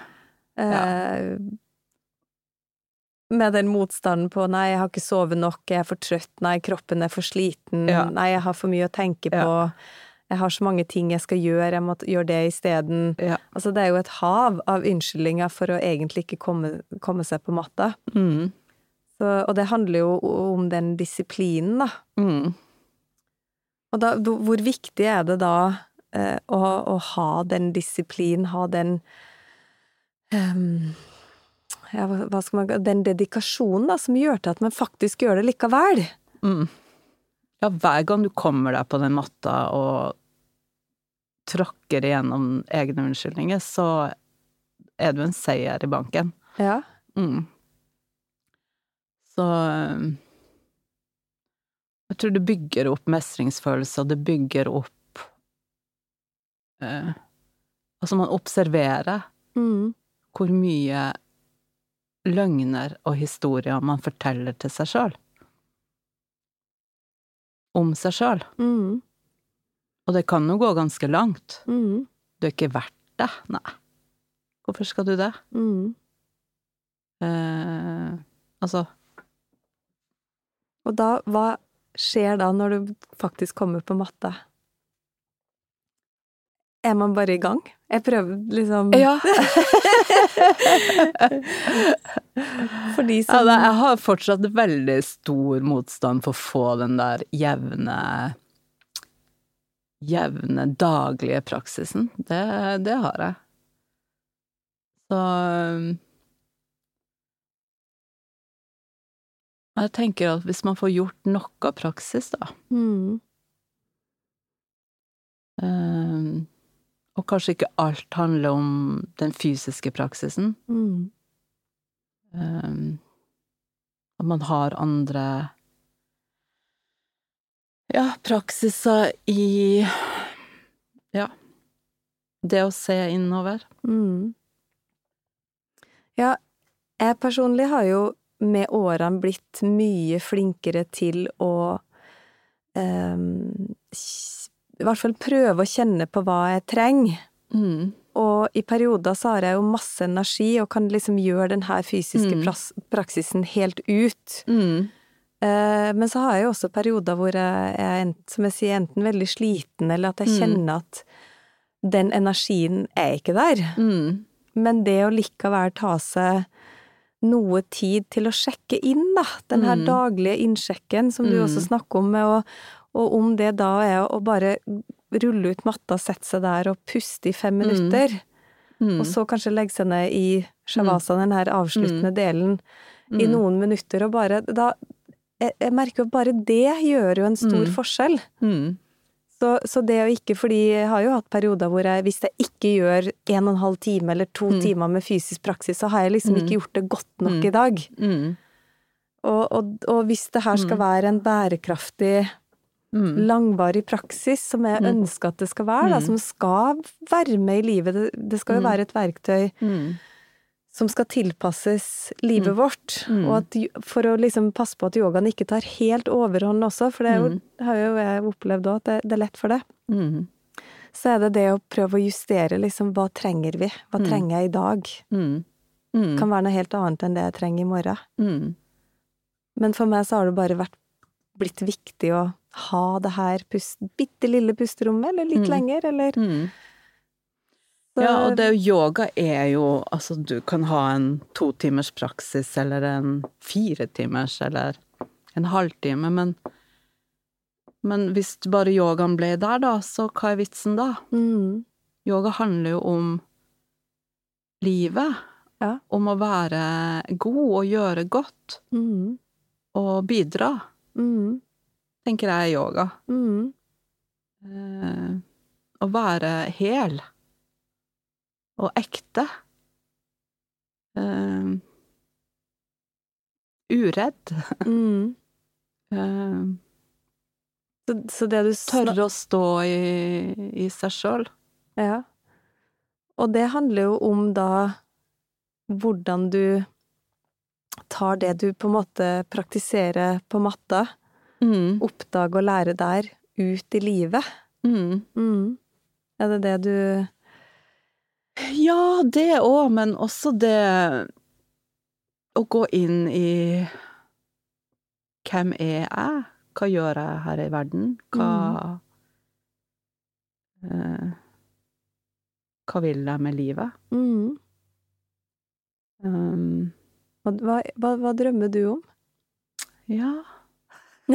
Eh, med den motstanden på 'nei, jeg har ikke sovet nok, jeg er for trøtt', 'nei, kroppen er for sliten', Ja. 'nei, jeg har for mye å tenke på', Ja. 'Jeg har så mange ting jeg skal gjøre, jeg må gjøre det isteden'. Ja. Altså, det er jo et hav av unnskyldninger for å egentlig ikke komme, komme seg på matta. Mm. Så, og det handler jo om den disiplinen, da. Mm. Og da, hvor viktig er det da eh, å, å ha den disiplinen, ha den um, ja, hva skal man Den dedikasjonen da, som gjør til at man faktisk gjør det likevel. Mm. Ja, hver gang du kommer deg på den matta og tråkker igjennom egne unnskyldninger, så er du en seier i banken. Ja. Mm. Så um, Jeg tror det bygger opp mestringsfølelse, og det bygger opp eh, Altså, man observerer Mm. hvor mye løgner og historier man forteller til seg sjøl. Om seg sjøl. Mm. Og det kan jo gå ganske langt. Mm. Du er ikke verdt det. Nei. Hvorfor skal du det? Mm. Eh, altså Og da, hva skjer da når du faktisk kommer på matte? Er man bare i gang? Jeg prøver liksom Ja. (laughs) For de ja da, jeg har fortsatt veldig stor motstand for å få den der jevne Jevne, daglige praksisen. Det, det har jeg. Så um, Jeg tenker at hvis man får gjort noe praksis, da mm. um, Og kanskje ikke alt handler om den fysiske praksisen, Mm. Um, at man har andre ja, praksiser i ja, det å se innover. Mm. Ja, jeg personlig har jo med årene blitt mye flinkere til å um, i hvert fall prøve å kjenne på hva jeg trenger. Mm. Og i perioder så har jeg jo masse energi og kan liksom gjøre den her fysiske Mm. praksisen helt ut. Mm. Eh, men så har jeg jo også perioder hvor jeg er, ent- som jeg sier, enten veldig sliten, eller at jeg Mm. kjenner at den energien er ikke der. Mm. Men det å likevel ta seg noe tid til å sjekke inn, da, den her Mm. daglige innsjekken som du Mm. også snakker om, og, og om det da er å bare rulle ut matta, sette seg der og puste i fem Mm. minutter, Mm. og så kanskje legge seg ned i shavasa, den her avsluttende delen, i noen minutter, og bare da jeg, jeg merker jo bare det gjør jo en stor Mm. forskjell. Mm. Så, så det å ikke, fordi jeg har jo hatt perioder hvor jeg, hvis jeg ikke gjør en og en halv time eller to Mm. timer med fysisk praksis, så har jeg liksom Mm. ikke gjort det godt nok Mm. i dag. Mm. Og, og, og hvis det her skal Mm. være en bærekraftig, Mm. langvarig praksis, som jeg Mm. ønsker at det skal være, da, Mm. som skal være med i livet, det, skal jo Mm. være et verktøy Mm. Som skal tilpasses livet Mm. vårt, Mm. og at, for å liksom passe på at yogaen ikke tar helt overhånd også, for det jo, Mm. har jo jeg opplevd òg, at det, det er lett for det. Mm. så er det det å prøve å justere liksom, hva trenger vi? Hva Mm. trenger jeg i dag? Kan være noe helt annet enn det jeg trenger i morgen. Men for meg så har det bare vært blitt viktig å ha det her pust, bitte lille pusterommet, eller litt lenger, eller Ja, og det yoga er jo Altså, du kan ha en to timers praksis, eller en fire timers, eller en halvtime, men Men hvis bare yogaen ble der, da, så hva er vitsen da? mm, Yoga handler jo om livet. Ja. Om å være god og gjøre godt. mm, Og bidra, mm, tenker jeg er yoga. mm, Eh, å være hel. Og ekte. Uh, uredd. Mm. uh, (laughs) Så, så det du tørre å stå i, i seg sjøl. Ja. Og det handler jo om da hvordan du tar det du på en måte praktiserer på matta, Mm. oppdage og lære der, ut i livet. Mm. Mm. Er det det du Ja, det òg, men også det å gå inn i Hvem er jeg? Hva gjør jeg her i verden? Hva eh, Hva vil jeg med livet? mm. Um, hva, hva, hva drømmer du om? ja (laughs)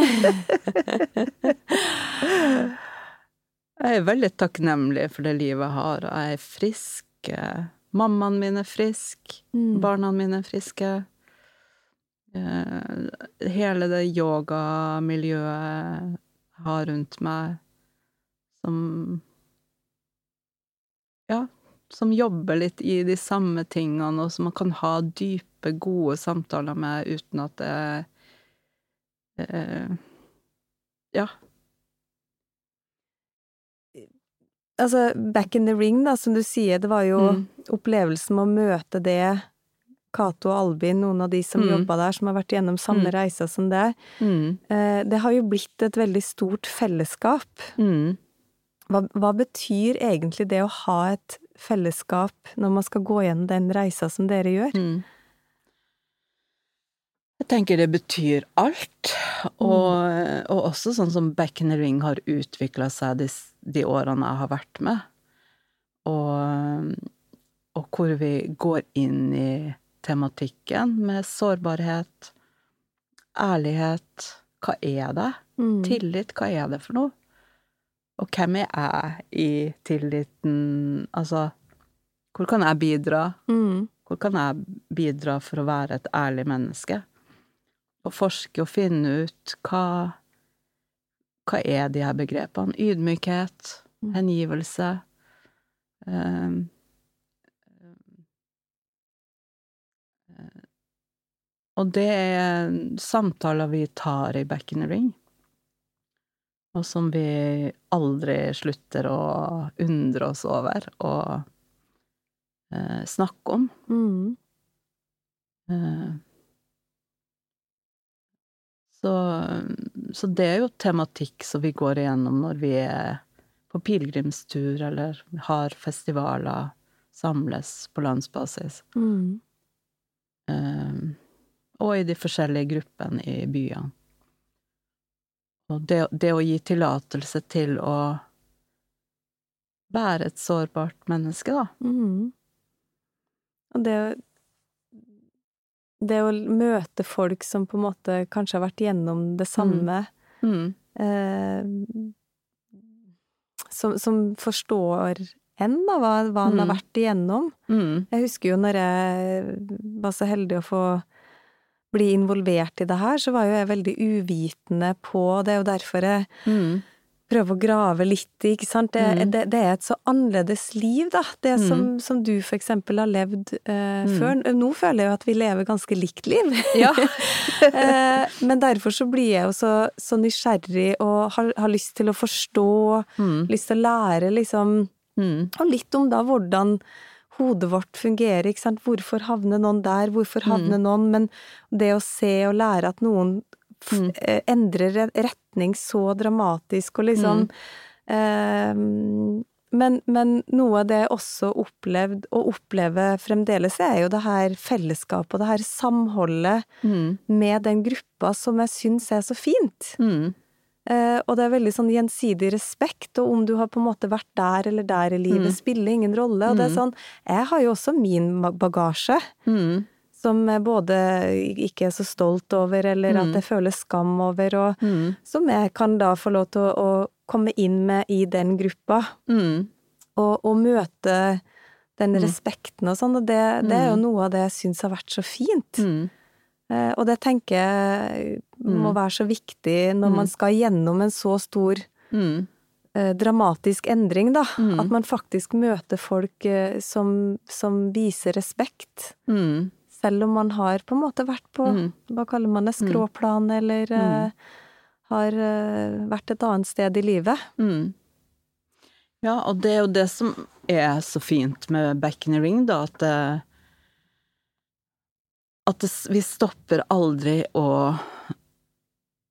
Jeg er veldig takknemlig for det livet jeg har, og jeg er frisk. Eh, Mammaen min er frisk. Mm. Barna mine er friske. Eh, hele det yogamiljøet jeg har rundt meg, som Ja, som jobber litt i de samme tingene, og som man kan ha dype, gode samtaler med uten at det eh, Ja. Altså, back in the ring, da, som du sier, det var jo Mm. opplevelsen med å møte det Cato og Albin, noen av de som Mm. jobba der, som har vært gjennom samme Mm. reisa som det. Mm. Eh, det har jo blitt et veldig stort fellesskap. Mm. Hva, hva betyr egentlig det å ha et fellesskap når man skal gå gjennom den reisa som dere gjør? Mm. Jeg tenker det betyr alt, og, og også sånn som Back in the Ring har utvikla seg de, de årene jeg har vært med, og, og hvor vi går inn i tematikken med sårbarhet, ærlighet, hva er det? Mm. Tillit, hva er det for noe? Og hvem er jeg i tilliten? Altså, hvor kan jeg bidra? Mm. Hvor kan jeg bidra for å være et ærlig menneske? Og forske og finne ut hva Hva er de her begrepene? Ydmykhet, Mm. hengivelse um, Og det er samtaler vi tar i Back in the Ring. Og som vi aldri slutter å undre oss over og eh, snakke om. Mm. Eh, Så, så det er jo tematikk som vi går igjennom når vi er på pilegrimstur eller har festivaler, samles på landsbasis. Mm. Um, og i de forskjellige gruppene i byene. Og det, det å gi tillatelse til å være et sårbart menneske, da. Mm. Og det Det å møte folk som på en måte kanskje har vært gjennom det samme, Mm. eh, som, som forstår en, da, hva, hva han har Mm. vært igjennom. Mm. Jeg husker jo når jeg var så heldig å få bli involvert i det her, så var jo jeg veldig uvitende på Det er jo derfor jeg Mm. Prøver å grave litt i, ikke sant. Det, Mm. det, det er et så annerledes liv, da. Det som, Mm. som du for eksempel har levd eh, Mm. før. Nå føler jeg jo at vi lever ganske likt liv. Ja. (laughs) eh, men derfor så blir jeg jo så, så nysgjerrig og har, har lyst til å forstå, Mm. lyst til å lære liksom Mm. og litt om da hvordan hodet vårt fungerer, ikke sant. Hvorfor havner noen der, hvorfor Mm. havner noen Men det å se og lære at noen Mm. eh, endrer retning så dramatisk og liksom eh, men, men noe av det jeg også opplevd, og opplever fremdeles, er jo det her fellesskapet og det her samholdet Mm. med den gruppa som jeg syns er så fint. Mm. Eh, og det er veldig sånn gjensidig respekt, og om du har på en måte vært der eller der i livet, Mm. spiller ingen rolle. Og det er Mm. sånn, jeg har jo også min bagasje, Mm. Som både ikke er så stolt over, eller Mm. at jeg føler skam over, og Mm. som jeg kan da få lov til å, å komme inn med i den gruppa, Mm. og, og møte den Mm. respekten og sånn, og det, det er jo Mm. noe av det jeg syns har vært så fint. Mm. Eh, Og det tenker jeg må Mm. være så viktig når man Mm. skal gjennom en så stor Mm. eh, dramatisk endring, da. Mm. At man faktisk møter folk eh, som, som viser respekt. Mm. Selv om man har på en måte vært på, Mm. hva kaller man det, skråplan, eller uh, har uh, vært et annet sted i livet. Mm. Ja, og det er jo det som er så fint med Back in the Ring, da, at uh, at det, vi stopper aldri å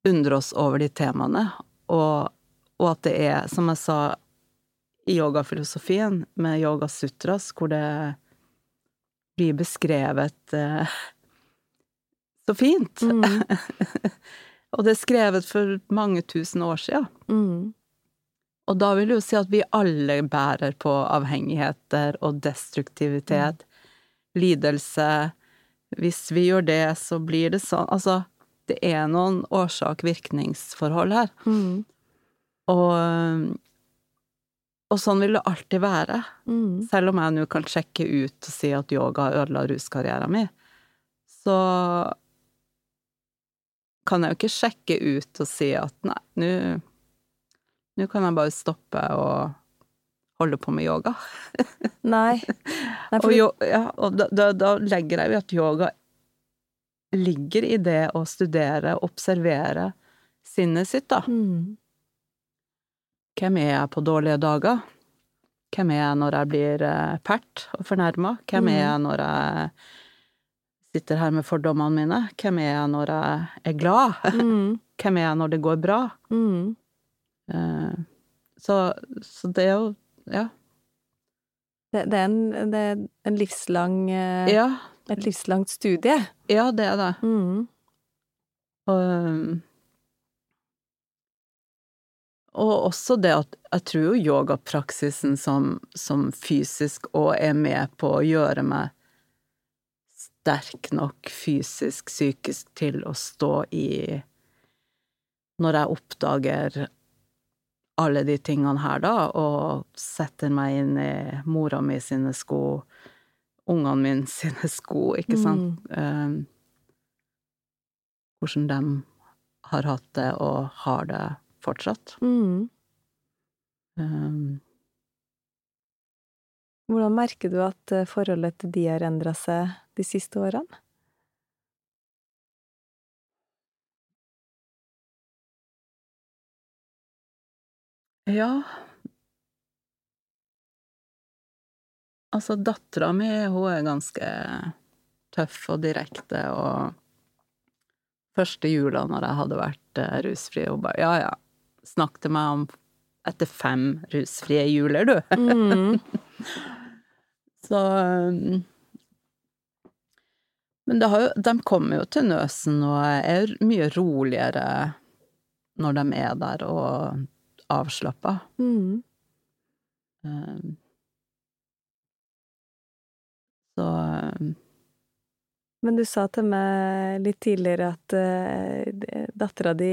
undre oss over de temaene, og, og at det er, som jeg sa i yogafilosofien, med Yoga Sutras, hvor det blir beskrevet eh, så fint. Mm. (laughs) og det er skrevet for mange tusen år siden. Mm. Og da vil jeg jo si at vi alle bærer på avhengigheter og destruktivitet, lidelse. Hvis vi gjør det, så blir det sånn Altså, det er noen årsak-virkningsforhold her. Mm. Og, og sånn vil det alltid være. Mm. Selv om jeg nå kan sjekke ut og si at yoga ødela ruskarrieren min, så kan jeg jo ikke sjekke ut og si at nei, nå kan jeg bare stoppe og holde på med yoga. (laughs) Nei. Nei Og, jo, ja, og da, da, da legger jeg jo at yoga ligger i det å studere, observere sinnet sitt, da. mm. Hvem er jeg på dårlige dager? Hvem er jeg når jeg blir eh, pert og fornærma? Hvem er jeg når jeg sitter her med fordommene mine? Hvem er jeg når jeg er glad? Mm. (laughs) Hvem er jeg når det går bra? Mm. Eh, Så, så det er jo Ja. Det, det, er en, det er en livslang eh, Ja, Et livslangt studie. ja det er det. Mm. Og, um, og også det at jeg tror jo yogapraksisen som, som fysisk og er med på å gjøre meg sterk nok fysisk, psykisk til å stå i Når jeg oppdager alle de tingene her, da, og setter meg inn i mora mi sine sko, ungene mine (laughs) sine sko, ikke sant? Um, hvordan de har hatt det og har det fortsatt. Mm. Um, Hvordan merker du at eh, forholdet til de har endra seg de siste årene? ja Altså, dattera mi, hun er ganske tøff og direkte, og første jula når jeg hadde vært eh, rusfri, hun bare ja, ja, snakk til meg om etter fem rusfrie juler, du. Mm. (laughs) Så um, Men det har jo, de kommer jo til Nøsen og er mye roligere når de er der og avslappa. Mm. Um, så um, Men du sa til meg litt tidligere at uh, dattera di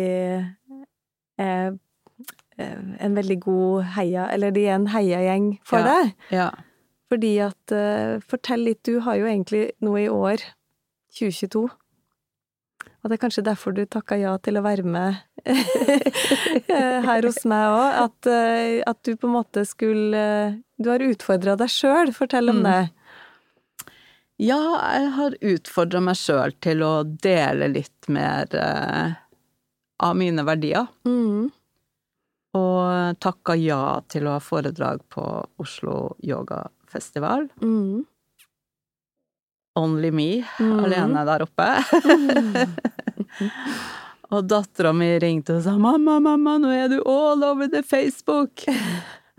eh, en veldig god heia Eller de er en heiagjeng for Ja. deg. ja. Fordi at eh, Fortell litt, du har jo egentlig nå i år, 2022 Og det er kanskje derfor du takka ja til å være med (laughs) eh, her hos meg òg. At, eh, at du på en måte skulle Du har utfordra deg sjøl. Fortell om Mm. det. Ja, jeg har utfordra meg sjøl til å dele litt mer eh, av mine verdier. Mm. Og takka ja til å ha foredrag på Oslo Yogafestival. Mm. Only me, mm. alene der oppe. (laughs) og dattera mi ringte og sa 'mamma, mamma, nå er du all over the Facebook'.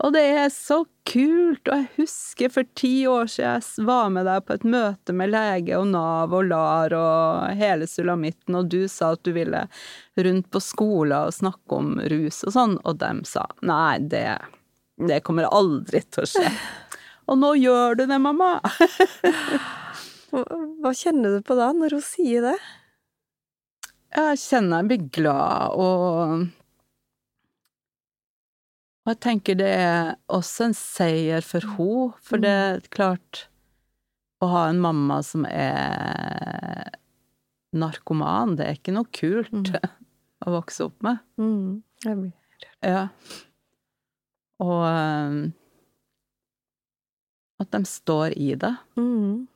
Og det er så kult, og jeg husker for ti år siden jeg var med deg på et møte med lege og Nav og LAR og hele sulamitten, og du sa at du ville rundt på skoler og snakke om rus og sånn, og dem sa nei, det, det kommer aldri til å skje. (laughs) Og nå gjør du det, mamma! (laughs) Hva kjenner du på da, når hun sier det? Jeg kjenner jeg blir glad, og Og jeg tenker det er også en seier for henne, for det er klart Å ha en mamma som er narkoman, det er ikke noe kult Mm. (laughs) å vokse opp med. Mm. Jeg blir- Ja. Og eh, at de står i det. Mm.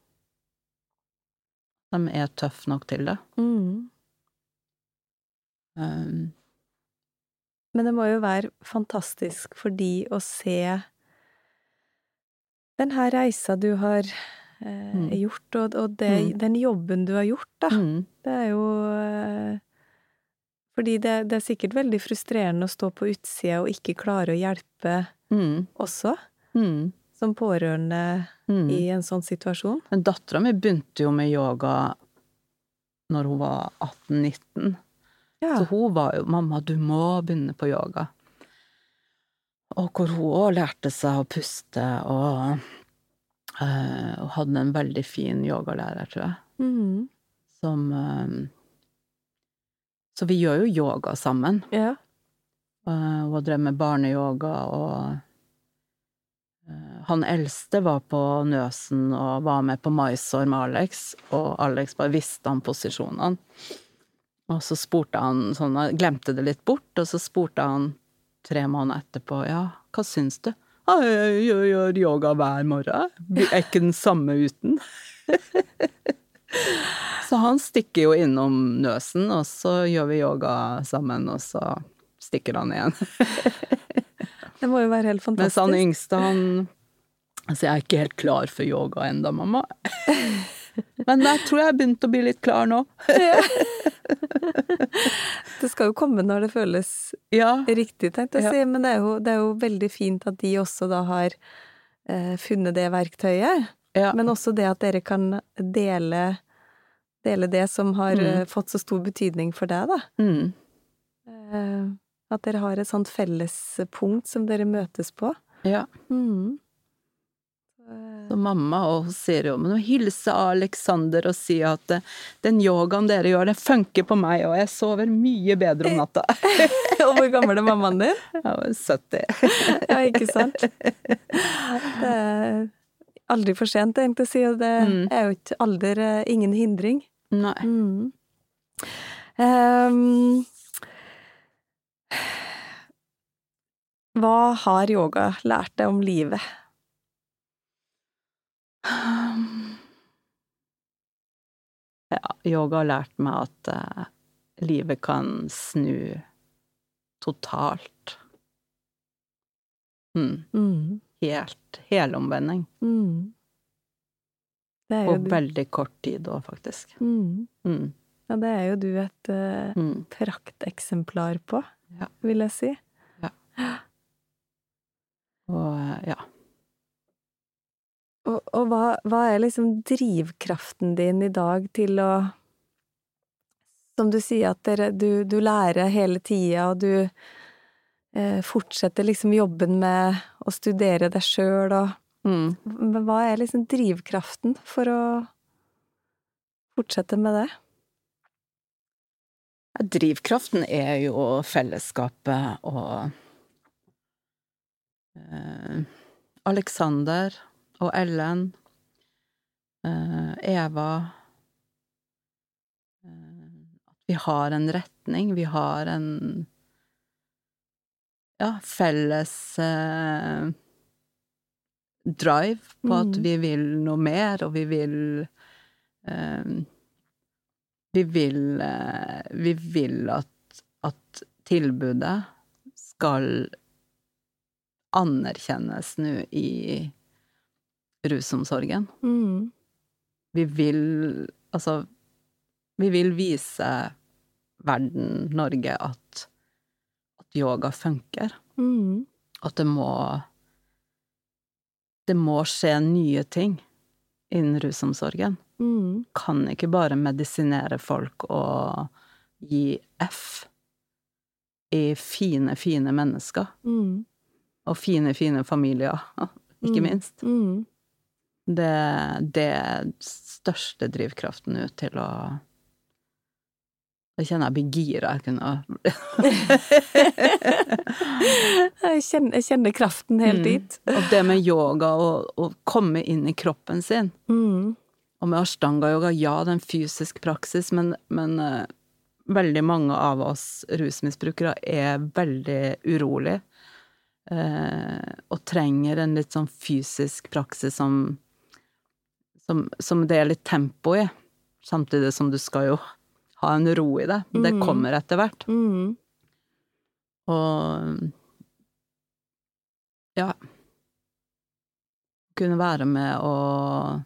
De er tøffe nok til det. Mm. Um, Men det må jo være fantastisk for de å se den her reisa du har eh, Mm. gjort, og, og det, Mm. den jobben du har gjort, da. mm, Det er jo eh, Fordi det, det er sikkert veldig frustrerende å stå på utsida og ikke klare å hjelpe mm, også, mm, som pårørende mm. i en sånn situasjon. Men dattera mi begynte jo med yoga når hun var 18-19. Ja. Så hun var jo 'mamma, du må begynne på yoga'. Og hvor hun òg lærte seg å puste, og, eh, og hadde en veldig fin yogalærer, tror jeg, mm. som eh, Så vi gjør jo yoga sammen. ja. Uh, Hun har drevet med barneyoga, og han eldste var på Nøsen og var med på Mysore med Alex, og Alex bare visste han posisjonene. Og så spurte han sånn, glemte det litt bort, og så spurte han tre måneder etterpå, ja, hva syns du? Jeg gjør, yoga hver morgen. Er ikke den samme uten. (laughs) så han stikker jo innom Nøsen, og så gjør vi yoga sammen, og så stikker han igjen. (laughs) Det må jo være helt Mens fantastisk. han yngste, han Altså, jeg er ikke helt klar for yoga enda, mamma. (laughs) Men jeg tror jeg har begynt å bli litt klar nå. (laughs) Det skal jo komme når det føles Ja. riktig, tenkte jeg å si, men det er, jo, det er jo veldig fint at de også da har eh, funnet det verktøyet. ja. Men også det at dere kan dele, dele det som har Mm. eh, fått så stor betydning for deg, da. Mm. Eh, at dere har et sånt fellespunkt som dere møtes på. ja. Mm. Så mamma og hun sier jo Men hilse Alexander og si at eh, den yogaen dere gjør, den funker på meg, og jeg sover mye bedre om natta. (laughs) Og hvor gammel er mammaen din? (laughs) Var 70. Ja, ikke sant? (laughs) Det er aldri for sent, egentlig, å si, det Mm. er jo ikke alder eh, ingen hindring. Nei. Mm. Um, hva har yoga lært deg om livet? Ja, yoga har lært meg at uh, livet kan snu totalt. Mm. Mm. Helt helomvending. Mm. På du. veldig kort tid òg, faktisk. Mm. Mm. Ja, det er jo du et uh, Mm. prakteksemplar på, Ja. vil jeg si. Og eh, ja. Og, og hva, hva er liksom drivkraften din i dag til å Som du sier, at dere, du, du lærer hele tida, og du eh, fortsetter liksom jobben med å studere deg sjøl, og Mm. Hva er liksom drivkraften for å fortsette med det? Drivkraften er jo fellesskapet og eh, Alexander og Ellen, eh, Eva eh, At vi har en retning, vi har en ja, felles eh, drive på at Mm. vi vil noe mer, og vi vil eh, Vi vil eh, Vi vil at, at tilbudet skal anerkjennes nå i rusomsorgen. Mm. Vi vil Altså, vi vil vise verden, Norge, at, at yoga funker. Mm. At det må Det må skje nye ting innen rusomsorgen. Mm. Kan ikke bare medisinere folk og gi F i fine, fine mennesker. Mm. Og fine, fine familier, (laughs) ikke Mm. minst. Mm. Det, det største drivkraften nå til å Jeg kjenner jeg blir gira. Jeg kunne (laughs) jeg, kjenner, jeg kjenner kraften helt Mm. dit. Og det med yoga, å, komme inn i kroppen sin. Mm. Og med ashtanga-yoga, ja, det er en fysisk praksis, men, men uh, veldig mange av oss rusmisbrukere er veldig urolig. Uh, og trenger en litt sånn fysisk praksis som, som, som det er litt tempo i. Samtidig som du skal jo ha en ro i det. Det Mm. kommer etter hvert. Mm. Og ja Kunne være med og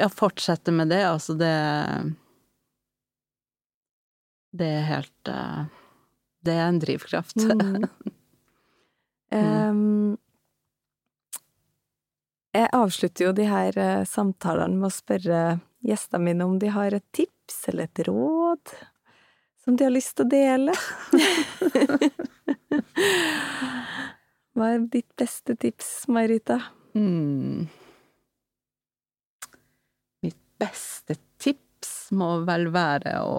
Ja, fortsette med det, altså det Det er helt eh, Det er en drivkraft. Mm. (laughs) Em, jeg avslutter jo de her eh, samtalene med å spørre gjestene mine om de har et tips eller et råd som de har lyst til å dele. (laughs) Hva er ditt beste tips, Marita? Mm. Mitt beste tips må vel være å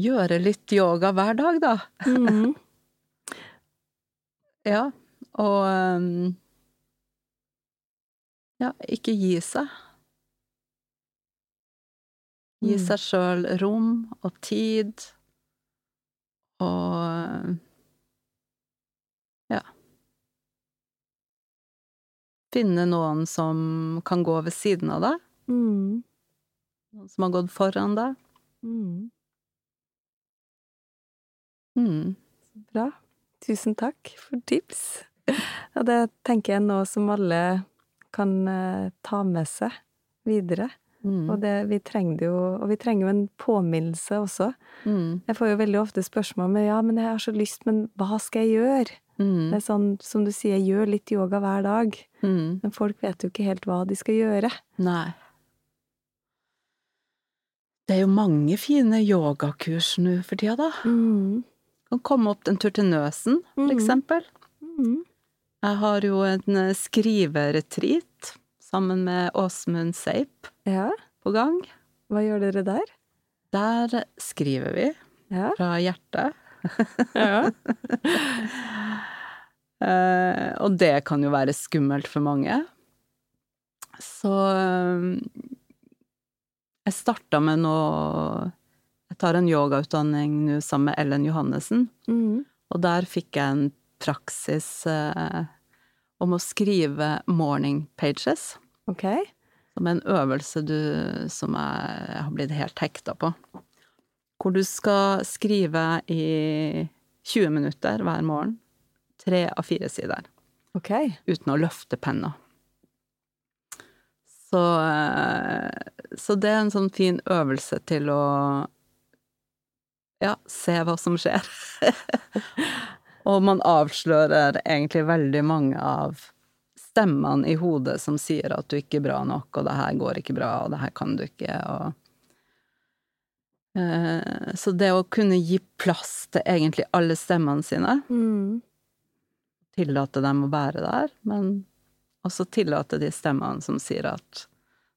gjøre litt yoga hver dag, da. Mm. (laughs) Ja, og um, Ja, ikke gi seg. Gi Mm. seg sjøl rom og tid, og Ja. Finne noen som kan gå ved siden av deg, Mm. noen som har gått foran deg. Mm. Mm. Bra. Tusen takk for tips. (laughs) Og det tenker jeg nå som alle kan eh, ta med seg videre. Mm. Og det, vi trenger jo, og vi trenger jo en påminnelse også. Mm. Jeg får jo veldig ofte spørsmål med ja, men jeg har så lyst, men hva skal jeg gjøre? Mm. Det er sånn, som du sier, jeg gjør litt yoga hver dag, Mm. men folk vet jo ikke helt hva de skal gjøre. Nei. Det er jo mange fine yogakurs nå for tida, da. Mm. Kan komme opp en tur til Nøsen, for Mhm. eksempel. Mm. Jeg har jo en eh, skriveretreat sammen med Åsmund Seip Ja, på gang. hva gjør dere der? Der skriver vi Ja. fra hjertet. (laughs) ja. (laughs) Eh, og det kan jo være skummelt for mange. Så eh, jeg starta med noe Jeg tar en yogautdanning nå sammen med Ellen Johannessen, Mm. og der fikk jeg en praksis eh, om å skrive morning pages. Ok. Som en øvelse du, som jeg har blitt helt hekta på. Hvor du skal skrive i 20 minutter hver morgen. Tre av fire sider. Ok. Uten å løfte penna. Så, eh, så det er en sånn fin øvelse til å ja, se hva som skjer. (laughs) Og man avslører egentlig veldig mange av stemmene i hodet som sier at du ikke er bra nok, og det her går ikke bra, og det her kan du ikke, og eh, Så det å kunne gi plass til egentlig alle stemmene sine, Mm. tillate dem å være der, men også tillate de stemmene som sier at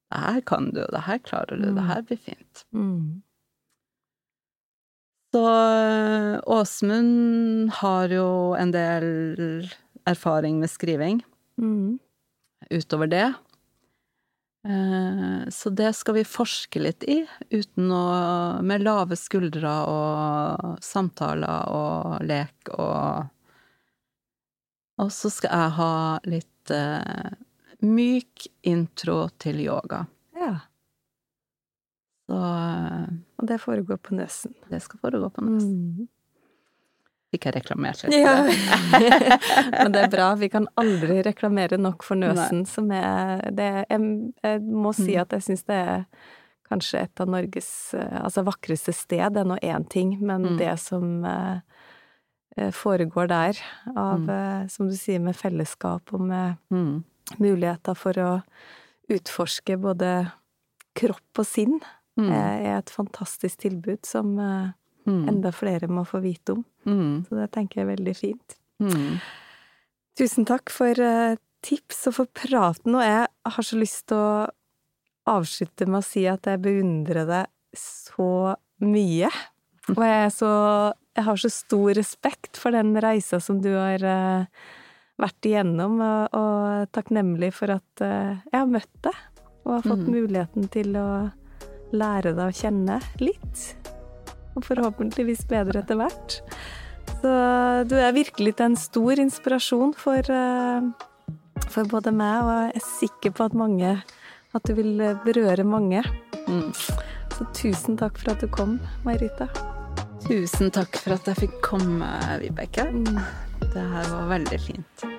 det her kan du, og det her klarer du, det her blir fint. Mm. Så eh, Åsmund har jo en del erfaring med skriving Mm. utover det. Eh, Så det skal vi forske litt i, uten å Med lave skuldre og samtaler og lek og Og så skal jeg ha litt eh, myk intro til yoga. Så Og det foregår på Nøsen. det skal foregå på nøsen. Mm. Fikk jeg reklamert litt Ja. (laughs) Men det er bra. Vi kan aldri reklamere nok for Nøsen, som er det, jeg, jeg må si Mm. at jeg syns det er kanskje et av Norges eh, altså vakreste sted. Det er nå én ting, men Mm. det som eh, eh, foregår der, av, Mm. som du sier, med fellesskap og med Mm. muligheter for å utforske både kropp og sinn, Mm. eh, er et fantastisk tilbud som eh, Mm. enda flere må få vite om. Mm. Så det tenker jeg er veldig fint. Mm. Tusen takk for eh, tips og for praten, og jeg har så lyst til å avslutte med å si at jeg beundrer deg så mye. Og jeg så Jeg har så stor respekt for den reisa som du har vært igjennom, og, og takknemlig for at jeg har møtt deg og har fått Mm. muligheten til å lære deg å kjenne litt. Og forhåpentligvis bedre etter hvert. Så du er virkelig til en stor inspirasjon for, eh, for både meg, og jeg er sikker på at mange At du vil berøre mange. Mm. Så tusen takk for at du kom, Marita. Tusen takk for at jeg fikk komme, Vibeke. Mm. Det her var veldig fint.